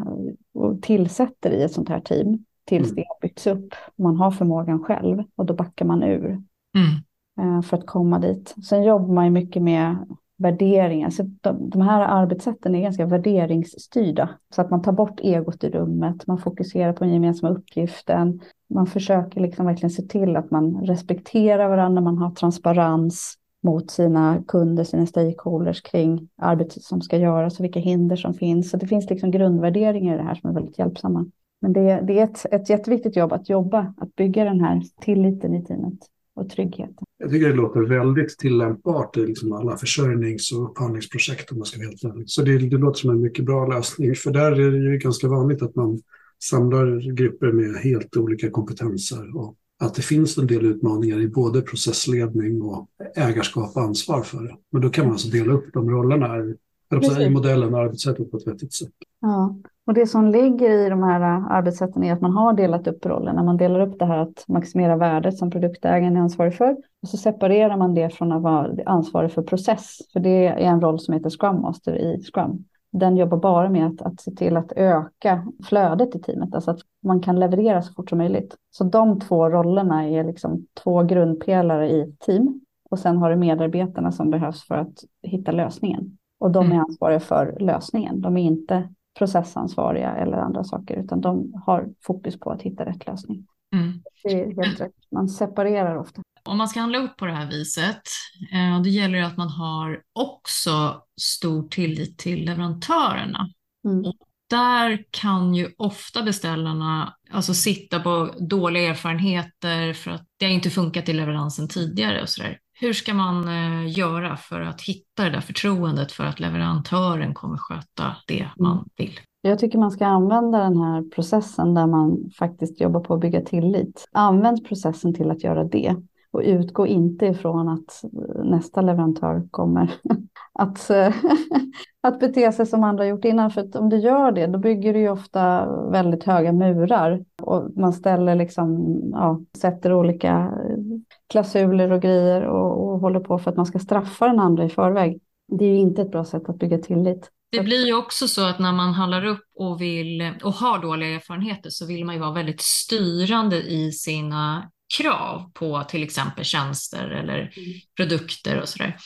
och tillsätter i ett sånt här team tills mm. det har byggts upp. Man har förmågan själv och då backar man ur mm. Eh, för att komma dit. Sen jobbar man ju mycket med värderingar. Så de, de, här arbetssätten är ganska värderingsstyrda. Så att man tar bort egot i rummet, man fokuserar på den gemensamma uppgiften. Man försöker liksom verkligen se till att man respekterar varandra, man har transparens mot sina kunder, sina stakeholders kring arbetet som ska göras och vilka hinder som finns. Så det finns liksom grundvärderingar i det här som är väldigt hjälpsamma. Men det, det är ett, ett jätteviktigt jobb att jobba, att bygga den här tilliten i teamet och tryggheten. Jag tycker det låter väldigt tillämpbart i liksom alla försörjnings och upphandlingsprojekt om man ska vara helt ärlig. Så det, det låter som en mycket bra lösning. För där är det ju ganska vanligt att man samlar grupper med helt olika kompetenser och att det finns en del utmaningar i både processledning och ägarskap och ansvar för det. Men då kan man alltså dela upp de rollerna i, i modellen och arbetssättet på ett vettigt sätt. Ja, och det som ligger i de här arbetssätten är att man har delat upp rollerna. Man delar upp det här att maximera värdet som produktägaren är ansvarig för. Och så separerar man det från att vara ansvarig för process. För det är en roll som heter Scrum Master i Scrum. Den jobbar bara med att, att se till att öka flödet i teamet, alltså att man kan leverera så fort som möjligt. Så de två rollerna är liksom två grundpelare i team. Och sen har du medarbetarna som behövs för att hitta lösningen. Och de är mm. ansvariga för lösningen. De är inte processansvariga eller andra saker, utan de har fokus på att hitta rätt lösning. Mm. Det är helt rätt. Man separerar ofta. Om man ska handla upp på det här viset, eh, då gäller det att man har också stor tillit till leverantörerna. Mm. Och där kan ju ofta beställarna alltså sitta på dåliga erfarenheter för att det inte funkat i leveransen tidigare och sådär. Hur ska man eh, göra för att hitta det där förtroendet för att leverantören kommer sköta det man mm. vill? Jag tycker man ska använda den här processen där man faktiskt jobbar på att bygga tillit. Använd processen till att göra det och utgå inte ifrån att nästa leverantör kommer *laughs* att, *laughs* att bete sig som andra gjort innan. För om du gör det, då bygger du ju ofta väldigt höga murar och man ställer liksom, ja, sätter olika klausuler och grejer och, och håller på för att man ska straffa den andra i förväg. Det är ju inte ett bra sätt att bygga tillit. Det blir ju också så att när man handlar upp och, vill, och har dåliga erfarenheter så vill man ju vara väldigt styrande i sina krav på till exempel tjänster eller mm. produkter och sådär.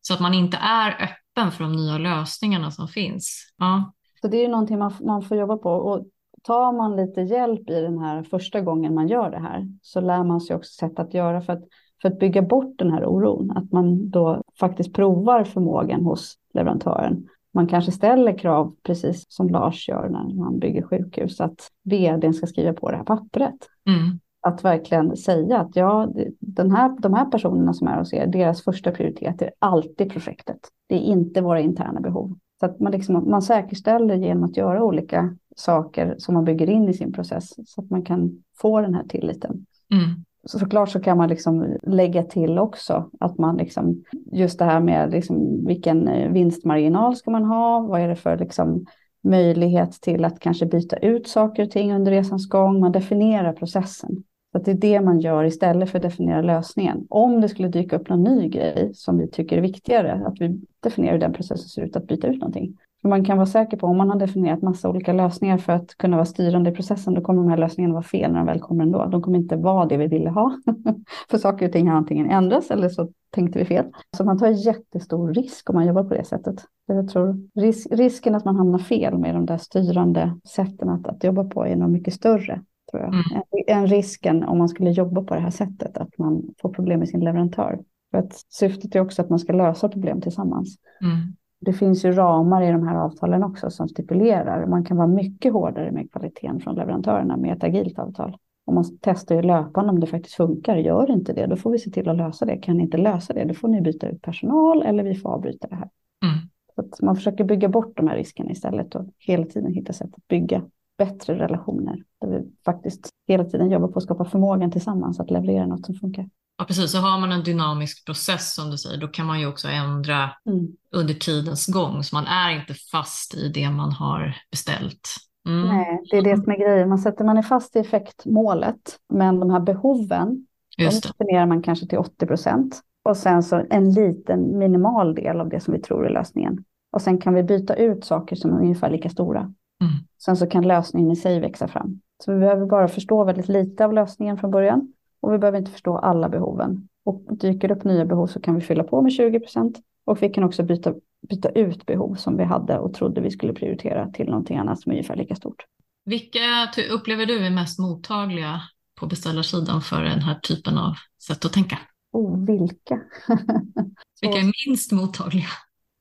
Så att man inte är öppen för de nya lösningarna som finns. Ja. Så det är någonting man, man får jobba på. Och tar man lite hjälp i den här första gången man gör det här så lär man sig också sätt att göra för att, för att bygga bort den här oron. Att man då faktiskt provar förmågan hos leverantören. Man kanske ställer krav, precis som Lars gör när man bygger sjukhus, att vdn ska skriva på det här pappret. Mm. Att verkligen säga att ja, den här, de här personerna som är hos er, deras första prioritet är alltid projektet. Det är inte våra interna behov. Så att man, liksom, man säkerställer genom att göra olika saker som man bygger in i sin process så att man kan få den här tilliten. Mm. Så såklart så kan man liksom lägga till också att man liksom, just det här med liksom vilken vinstmarginal ska man ha, vad är det för liksom möjlighet till att kanske byta ut saker och ting under resans gång, man definierar processen. Så att det är det man gör istället för att definiera lösningen. Om det skulle dyka upp någon ny grej som vi tycker är viktigare, att vi definierar hur den processen ser ut att byta ut någonting. För man kan vara säker på om man har definierat massa olika lösningar för att kunna vara styrande i processen, då kommer de här lösningarna vara fel när de väl kommer ändå. De kommer inte vara det vi ville ha. *laughs* för saker och ting har antingen ändrats eller så tänkte vi fel. Så man tar jättestor risk om man jobbar på det sättet. Jag tror risk, risken att man hamnar fel med de där styrande sätten att, att jobba på är nog mycket större tror jag. Mm. En risken om man skulle jobba på det här sättet, att man får problem med sin leverantör. För att syftet är också att man ska lösa problem tillsammans. Mm. Det finns ju ramar i de här avtalen också som stipulerar. Man kan vara mycket hårdare med kvaliteten från leverantörerna med ett agilt avtal. Om man testar ju löpande om det faktiskt funkar. Gör inte det, då får vi se till att lösa det. Kan ni inte lösa det, då får ni byta ut personal eller vi får avbryta det här. Mm. Så att man försöker bygga bort de här riskerna istället och hela tiden hitta sätt att bygga bättre relationer. Där vi faktiskt hela tiden jobbar på att skapa förmågan tillsammans att leverera något som funkar. Ja, precis. Så har man en dynamisk process som du säger, då kan man ju också ändra mm. under tidens gång. Så man är inte fast i det man har beställt. Mm. Nej, det är det som är grejen. Man sätter man är fast i effektmålet, men de här behoven, Just de definierar man kanske till 80 procent. Och sen så en liten minimal del av det som vi tror är lösningen. Och sen kan vi byta ut saker som är ungefär lika stora. Mm. Sen så kan lösningen i sig växa fram. Så vi behöver bara förstå väldigt lite av lösningen från början och vi behöver inte förstå alla behoven. Och dyker det upp nya behov så kan vi fylla på med 20 procent och vi kan också byta, byta ut behov som vi hade och trodde vi skulle prioritera till någonting annat som är ungefär lika stort. Vilka upplever du är mest mottagliga på beställarsidan för den här typen av sätt att tänka? Oh, vilka? *laughs* vilka är minst mottagliga?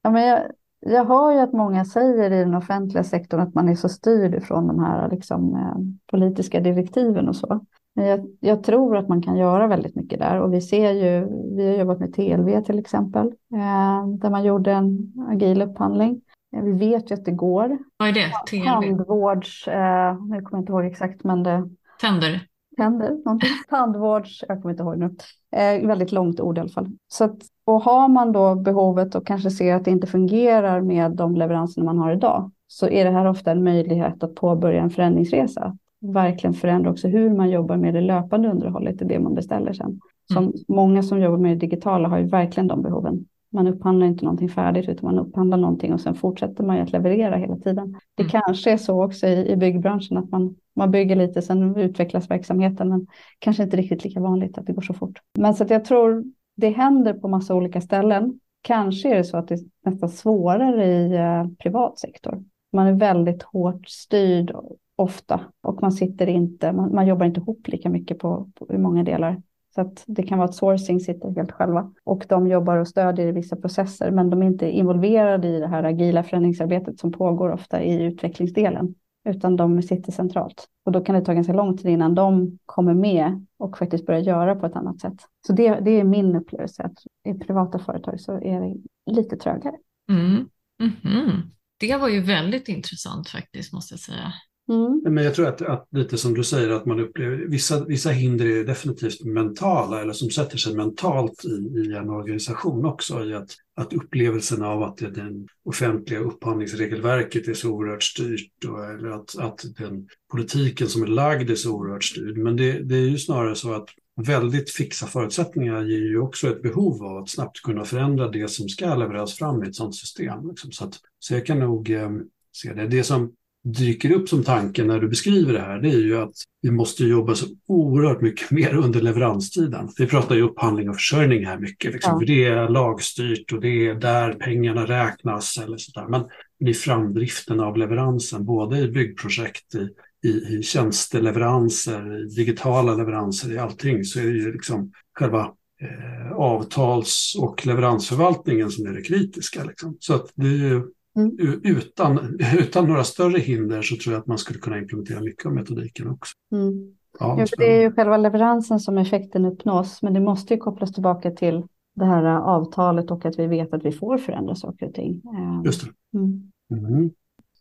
Ja, men jag, jag hör ju att många säger i den offentliga sektorn att man är så styrd ifrån de här liksom, eh, politiska direktiven och så. Men jag, jag, tror att man kan göra väldigt mycket där och vi ser ju, vi har jobbat med TLV till exempel, eh, där man gjorde en agil upphandling. Eh, vi vet ju att det går. Vad är det? TLV? Tandvårds, eh, nu kommer jag inte ihåg exakt men det... Tänder? Tänder, någonting. *laughs* Tandvårds, jag kommer inte ihåg nu. Eh, väldigt långt ord i alla fall. Så att, och har man då behovet och kanske ser att det inte fungerar med de leveranser man har idag, så är det här ofta en möjlighet att påbörja en förändringsresa. Verkligen förändra också hur man jobbar med det löpande underhållet, i det man beställer sen. Som mm. Många som jobbar med det digitala har ju verkligen de behoven. Man upphandlar inte någonting färdigt utan man upphandlar någonting och sen fortsätter man ju att leverera hela tiden. Det mm. kanske är så också i, i byggbranschen att man, man bygger lite sen utvecklas verksamheten men kanske inte riktigt lika vanligt att det går så fort. Men så att jag tror det händer på massa olika ställen. Kanske är det så att det är nästan svårare i eh, privat sektor. Man är väldigt hårt styrd ofta och man sitter inte, man, man jobbar inte ihop lika mycket på, på i många delar. Så att det kan vara att sourcing sitter helt själva och de jobbar och stödjer i vissa processer, men de är inte involverade i det här agila förändringsarbetet som pågår ofta i utvecklingsdelen, utan de sitter centralt. Och då kan det ta ganska lång tid innan de kommer med och faktiskt börjar göra på ett annat sätt. Så det, det är min upplevelse att i privata företag så är det lite trögare. Mm. Mm -hmm. Det var ju väldigt intressant faktiskt, måste jag säga. Mm. Men jag tror att, att, lite som du säger, att man upplever vissa, vissa hinder är definitivt mentala eller som sätter sig mentalt i, i en organisation också. I att, att upplevelsen av att det, den offentliga upphandlingsregelverket är så oerhört styrt och, eller att, att den politiken som är lagd är så oerhört styrd. Men det, det är ju snarare så att väldigt fixa förutsättningar ger ju också ett behov av att snabbt kunna förändra det som ska levereras fram i ett sådant system. Liksom. Så, att, så jag kan nog eh, se det. Det som dyker upp som tanke när du beskriver det här, det är ju att vi måste jobba så oerhört mycket *laughs* mer under leveranstiden. Vi pratar ju upphandling och försörjning här mycket, liksom, ja. för det är lagstyrt och det är där pengarna räknas eller sådär. Men i framdriften av leveransen, både i byggprojekt, i, i, i tjänsteleveranser, i digitala leveranser, i allting så är det ju liksom själva eh, avtals och leveransförvaltningen som är det kritiska. Liksom. Så att det är ju, mm. utan, utan några större hinder så tror jag att man skulle kunna implementera mycket av metodiken också. Mm. Ja, ja, det är ju själva leveransen som effekten uppnås, men det måste ju kopplas tillbaka till det här avtalet och att vi vet att vi får förändra saker och ting. Eh, Just det. Mm. Mm.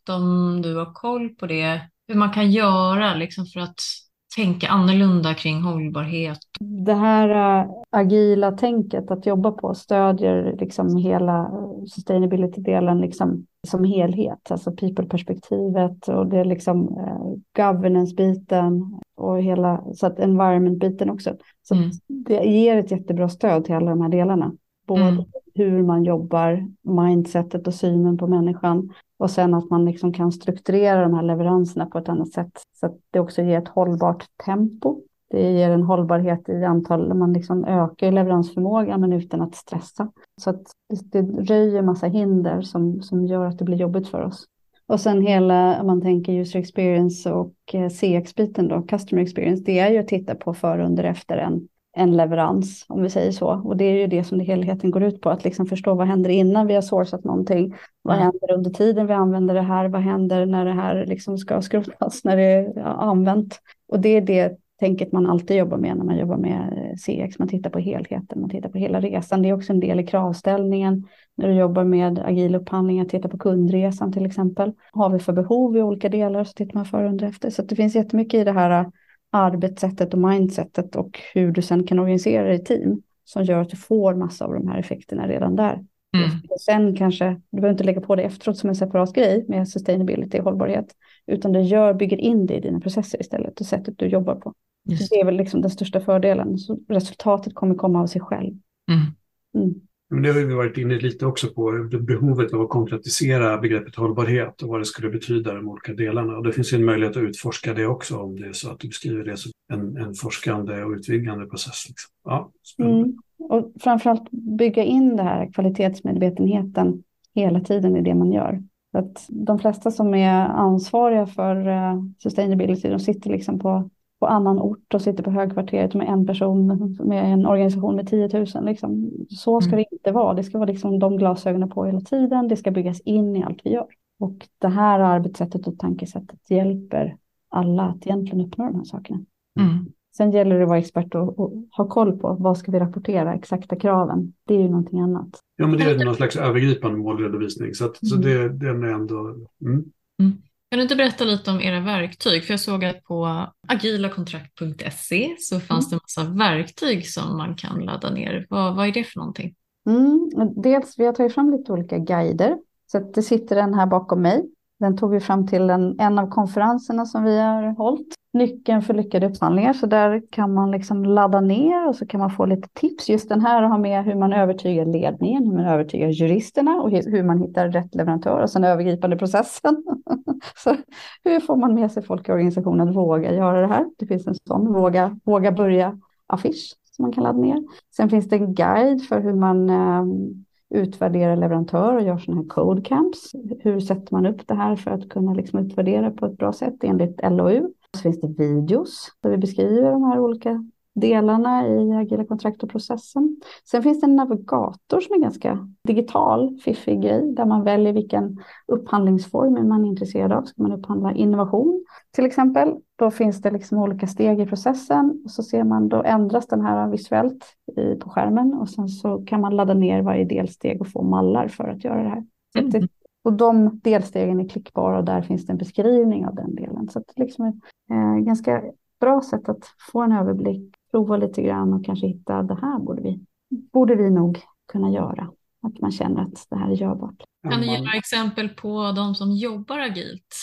Om du har koll på det, hur man kan göra liksom för att tänka annorlunda kring hållbarhet? Det här uh, agila tänket att jobba på stödjer liksom hela sustainability-delen liksom, som helhet, alltså people-perspektivet och det är liksom uh, governance-biten och hela så att environment-biten också. Så mm. det ger ett jättebra stöd till alla de här delarna. Både mm. hur man jobbar, mindsetet och synen på människan och sen att man liksom kan strukturera de här leveranserna på ett annat sätt så att det också ger ett hållbart tempo. Det ger en hållbarhet i antal, man liksom ökar leveransförmågan men utan att stressa. Så att det, röjer massa hinder som, som gör att det blir jobbigt för oss. Och sen hela, om man tänker user experience och eh, CX-biten då, customer experience, det är ju att titta på före, under, efter en en leverans, om vi säger så. Och det är ju det som det helheten går ut på, att liksom förstå vad händer innan vi har sourcat någonting? Vad händer under tiden vi använder det här? Vad händer när det här liksom ska skrotas, när det är använt? Och det är det tänket man alltid jobbar med när man jobbar med eh, CX. Man tittar på helheten, man tittar på hela resan. Det är också en del i kravställningen när du jobbar med agil upphandling, att titta på kundresan till exempel. Har vi för behov i olika delar så tittar man före och under efter. Så det finns jättemycket i det här arbetssättet och mindsetet och hur du sen kan organisera dig i team som gör att du får massa av de här effekterna redan där. Mm. Och sen kanske, du behöver inte lägga på det efteråt som en separat grej med sustainability och hållbarhet, utan det gör, bygger in det i dina processer istället och sättet du jobbar på. Just. Det är väl liksom den största fördelen, så resultatet kommer komma av sig själv. Mm. Mm. Men det har vi varit inne lite också på, behovet av att konkretisera begreppet hållbarhet och vad det skulle betyda de olika delarna. Och det finns en möjlighet att utforska det också om det är så att du beskriver det som en, en forskande och utvidgande process. Liksom. Ja, mm. Och framförallt bygga in det här kvalitetsmedvetenheten hela tiden i det man gör. att de flesta som är ansvariga för eh, sustainability, de sitter liksom på på annan ort och sitter på högkvarteret med en person med en organisation med 10 000. Liksom. Så ska mm. det inte vara. Det ska vara liksom de glasögonen på hela tiden. Det ska byggas in i allt vi gör. Och det här arbetssättet och tankesättet hjälper alla att egentligen uppnå de här sakerna. Mm. Sen gäller det att vara expert och, och, ha koll på vad ska vi rapportera, exakta kraven. Det är ju någonting annat. Ja, men det är någon slags övergripande målredovisning. Så, att, mm. så det, den är ändå... Mm. mm. Kan du inte berätta lite om era verktyg? För jag såg att på agilakontrakt.se så fanns mm. det en massa verktyg som man kan ladda ner. Vad, vad är det för någonting? Mm, dels, vi har tagit fram lite olika guider. Så det sitter en här bakom mig. Den tog vi fram till en, en av konferenserna som vi har hållit nyckeln för lyckade upphandlingar. Så där kan man liksom ladda ner och så kan man få lite tips. Just den här har med hur man övertygar ledningen, hur man övertygar juristerna och hur man hittar rätt leverantör och sen övergripande processen. *laughs* så hur får man med sig folk i organisationen att våga göra det här? Det finns en sån, våga, våga börja affisch som man kan ladda ner. Sen finns det en guide för hur man ehm, utvärderar leverantör och gör sådana här code camps. Hur sätter man upp det här för att kunna liksom utvärdera på ett bra sätt enligt LOU? Så finns det videos där vi beskriver de här olika delarna i agila kontrakt och processen. Sen finns det en navigator som är ganska digital, fiffig grej, där man väljer vilken upphandlingsform man är intresserad av. Ska man upphandla innovation till exempel, då finns det liksom olika steg i processen och så ser man, då ändras den här visuellt i, på skärmen och sen så kan man ladda ner varje delsteg och få mallar för att göra det här. Mm. Och de delstegen är klickbara och där finns det en beskrivning av den delen. Så det är liksom ett eh, ganska bra sätt att få en överblick, prova lite grann och kanske hitta det här borde vi, borde vi nog kunna göra. Att man känner att det här är görbart. Kan du ge några exempel på de som jobbar agilt?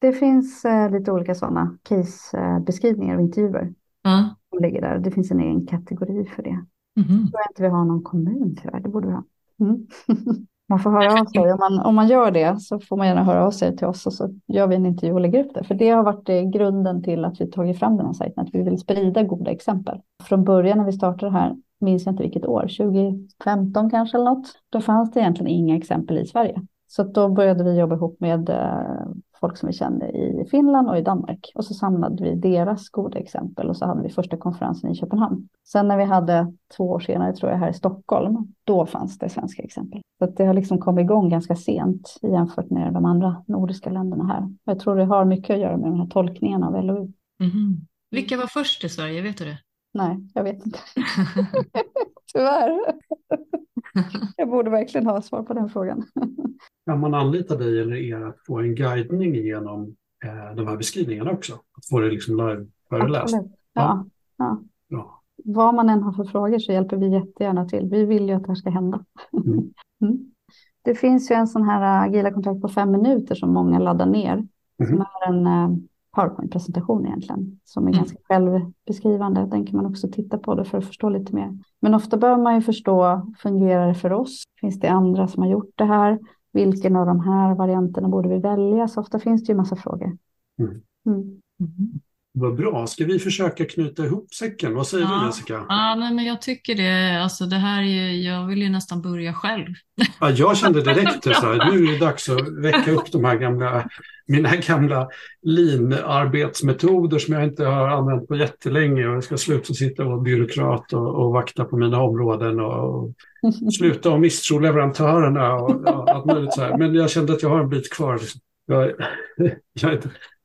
Det finns eh, lite olika sådana casebeskrivningar och intervjuer. Mm. Som ligger där. Det finns en egen kategori för det. Mm. Jag tror inte vi har någon kommun tyvärr, det borde vi ha. Mm. *laughs* Man får höra av sig. Om man, om man gör det så får man gärna höra av sig till oss och så gör vi en intervju och lägger upp det. För det har varit eh, grunden till att vi tagit fram den här sajten, att vi vill sprida goda exempel. Från början när vi startade det här, minns jag inte vilket år, 2015 kanske eller något, då fanns det egentligen inga exempel i Sverige. Så då började vi jobba ihop med eh, folk som vi kände i Finland och i Danmark. Och så samlade vi deras goda exempel och så hade vi första konferensen i Köpenhamn. Sen när vi hade två år senare, tror jag, här i Stockholm, då fanns det svenska exempel. Så det har liksom kommit igång ganska sent jämfört med de andra nordiska länderna här. Jag tror det har mycket att göra med den här tolkningen av LOU. Mm. Vilka var först i Sverige, vet du det? Nej, jag vet inte. *laughs* *laughs* Tyvärr. *laughs* jag borde verkligen ha svar på den frågan. *laughs* Kan man anlita dig eller er att få en guidning genom eh, de här beskrivningarna också? Att få det liksom live-föreläst? Ja. Ja. ja. Vad man än har för frågor så hjälper vi jättegärna till. Vi vill ju att det här ska hända. Mm. *laughs* Mm. Det finns ju en sån här agila kontrakt på fem minuter som många laddar ner. Mm. Som är en eh, PowerPoint-presentation egentligen, som är mm. ganska självbeskrivande. Den kan man också titta på det för att förstå lite mer. Men ofta behöver man ju förstå, fungerar det för oss? Finns det andra som har gjort det här? Vilken av de här varianterna borde vi välja? Så ofta finns det ju massa frågor. Mm. Mm. Vad bra. Ska vi försöka knyta ihop säcken? Vad säger ja. du Jessica? Ja, nej, men jag tycker det. Alltså det här är, jag vill ju nästan börja själv. Ja, jag kände *laughs* direkt att nu är det dags att väcka upp de här gamla, mina gamla lean-arbetsmetoder som jag inte har använt på jättelänge och jag ska sluta sitta och vara byråkrat och, och vakta på mina områden och, och sluta att misstro leverantörerna och ja, allt möjligt så här. Men jag kände att jag har en bit kvar. Jag, *laughs* jag,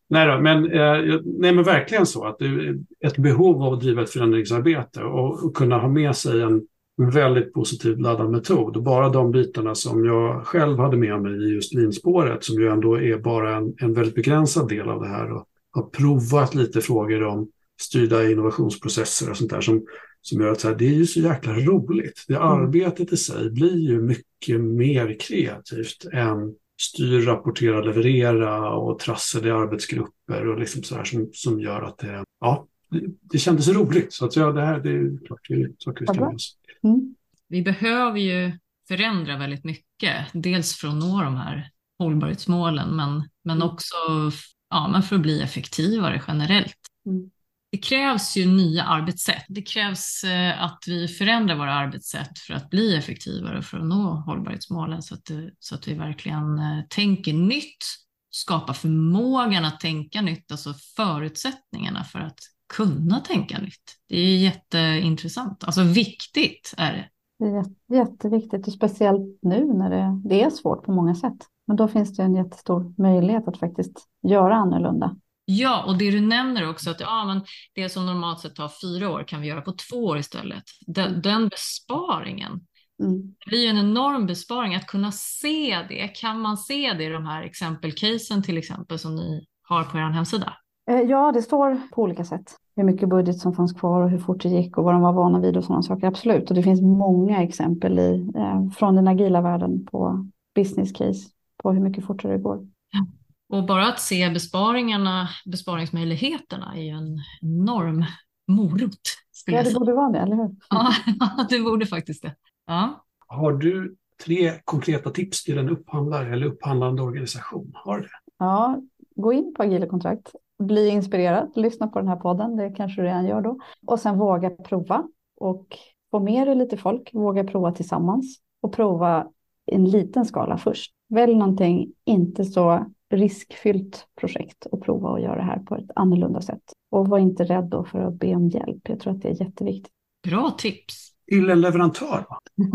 Nej, då, men, eh, nej, men verkligen så att det är ett behov av att driva ett förändringsarbete och, och kunna ha med sig en väldigt positivt laddad metod. Och bara de bitarna som jag själv hade med mig i just linspåret, som ju ändå är bara en, en väldigt begränsad del av det här, och har provat lite frågor om styrda innovationsprocesser och sånt där som, som gör att här, det är ju så jäkla roligt. Det mm. arbetet i sig blir ju mycket mer kreativt än styr, rapportera, leverera och trassel i arbetsgrupper och liksom så här som, som gör att det, ja, det, det kändes roligt. Så att ja, det här det är klart det är saker vi ska med oss. Mm. Vi behöver ju förändra väldigt mycket, dels för att nå de här hållbarhetsmålen, men, men mm. också ja, men för att bli effektivare generellt. Mm det krävs ju nya arbetssätt. Det krävs eh, att vi förändrar våra arbetssätt för att bli effektivare och för att nå hållbarhetsmålen så att, eh, så att vi verkligen eh, tänker nytt, skapar förmågan att tänka nytt, alltså förutsättningarna för att kunna tänka nytt. Det är jätteintressant, alltså viktigt är det. Det är jätteviktigt och speciellt nu när det, det är svårt på många sätt. Men då finns det en jättestor möjlighet att faktiskt göra annorlunda. Ja, och det du nämner också att ja, men det som normalt sett tar fyra år kan vi göra på två år istället. Den, mm. den besparingen, mm. det blir ju en enorm besparing att kunna se det. Kan man se det i de här exempelcasen till exempel som ni har på er hemsida? Eh, ja, det står på olika sätt. Hur mycket budget som fanns kvar och hur fort det gick och vad de var vana vid och sådana saker. Absolut, och det finns många exempel i, eh, från den agila världen på business case på hur mycket fortare det går. Och bara att se besparingarna, besparingsmöjligheterna är ju en enorm morot. Ja, det borde vara det, eller hur? *laughs* Ja, det borde faktiskt det. Ja. Har du tre konkreta tips till en upphandlare eller upphandlande organisation? Har du Ja, gå in på Agila kontrakt, bli inspirerad, lyssna på den här podden, det kanske du redan gör då. Och sen våga prova och få med dig lite folk, våga prova tillsammans och prova en liten skala först. Välj någonting inte så riskfyllt projekt och prova att göra det här på ett annorlunda sätt. Och var inte rädd då för att be om hjälp. Jag tror att det är jätteviktigt. Bra tips. Till en leverantör?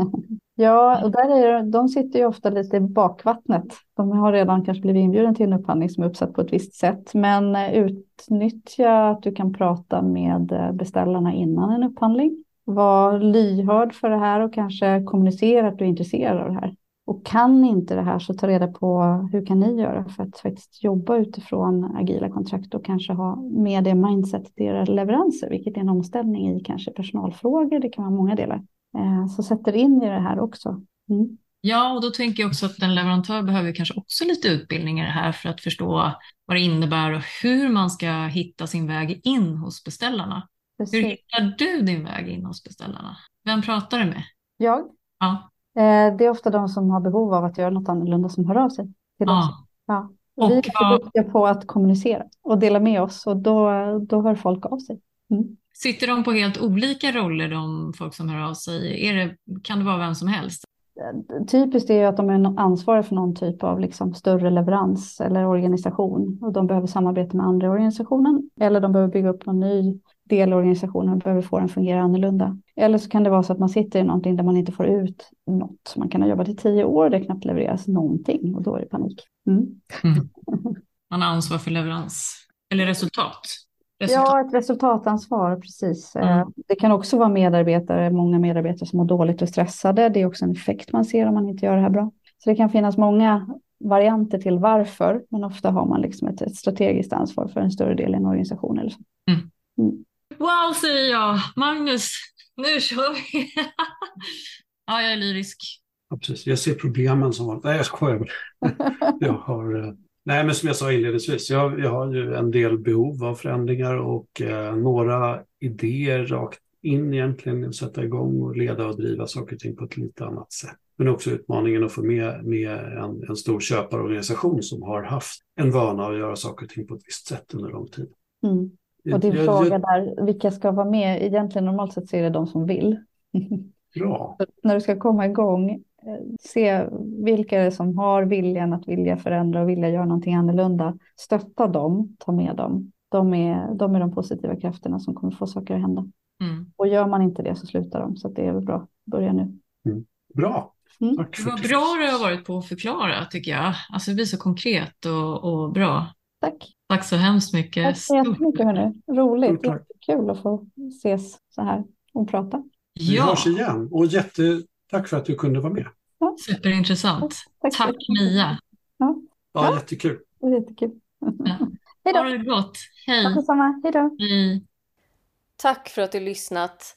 *laughs* ja, och där är, de sitter ju ofta lite i bakvattnet. De har redan kanske blivit inbjuden till en upphandling som är uppsatt på ett visst sätt. Men eh, utnyttja att du kan prata med eh, beställarna innan en upphandling. Var lyhörd för det här och kanske kommunicera att du är intresserad av det här. Och kan inte det här så ta reda på hur kan ni göra för att faktiskt jobba utifrån agila kontrakt och kanske ha med det mindset i era leveranser, vilket är en omställning i kanske personalfrågor, det kan vara många delar. Eh, så sätter in i det här också. Mm. Ja, och då tänker jag också att en leverantör behöver kanske också lite utbildning i det här för att förstå vad det innebär och hur man ska hitta sin väg in hos beställarna. Precis. Hur hittar du din väg in hos beställarna? Vem pratar du med? Jag. Ja. Eh, det är ofta de som har behov av att göra något annorlunda som hör av sig till ja. oss. Ja. Och vi är så duktiga på att kommunicera och dela med oss och då, då hör folk av sig. Mm. Sitter de på helt olika roller, de folk som hör av sig? Är det, kan det vara vem som helst? Typiskt är att de är ansvariga för någon typ av liksom större leverans eller organisation och de behöver samarbeta med andra organisationen eller de behöver bygga upp någon ny del i organisationen och behöver få den att fungera annorlunda. Eller så kan det vara så att man sitter i någonting där man inte får ut något. Man kan ha jobbat i tio år och det knappt levereras någonting och då är det panik. Mm. Mm. *laughs* Man har ansvar för leverans eller resultat. resultat. Ja, ett resultatansvar, precis. Eh, mm. Det kan också vara medarbetare, många medarbetare som mår dåligt och stressade. Det är också en effekt man ser om man inte gör det här bra. Så det kan finnas många varianter till varför, men ofta har man liksom ett, ett strategiskt ansvar för en större del i en organisation. Eller så. Mm. Mm. Wow, säger jag. Magnus, nu kör vi. *laughs* ja, jag är lyrisk. Ja, precis. Jag ser problemen som var... Nej, jag skojar. *laughs* jag har... Eh, nej, men som jag sa inledningsvis, jag, jag har ju en del behov av förändringar och eh, några idéer rakt in egentligen, att sätta igång och leda och driva saker och ting på ett lite annat sätt. Men också utmaningen att få med, med en, en stor köparorganisation som har haft en vana att göra saker och ting på ett visst sätt under lång tid. Mm. Och din jag, fråga jag, där, vilka ska vara med? Egentligen normalt sett så är det de som vill. *laughs* Bra. när du ska komma igång, eh, se vilka är det som har viljan att vilja förändra och vilja göra någonting annorlunda. Stötta dem, ta med dem. De är, de är de positiva krafterna som kommer få saker att hända. Mm. Och gör man inte det så slutar de, så det är väl bra. Börja nu. Mm. Bra. Mm. Tack för Vad bra du har varit på att förklara tycker jag. Alltså det blir så konkret och, och bra. Tack. Tack så hemskt mycket. Tack så jättemycket hörni. Roligt. Tack. Kul att få ses så här och prata. Vi ja. hörs igen och jättetack för att du kunde vara med. Ja. Superintressant. Tack, tack Mia. Ja, ja, ja. jättekul. Jättekul. Ja. *laughs* Hej då. Ha det gott. Hej. Tack detsamma. Hej då. Hej. Tack för att du lyssnat.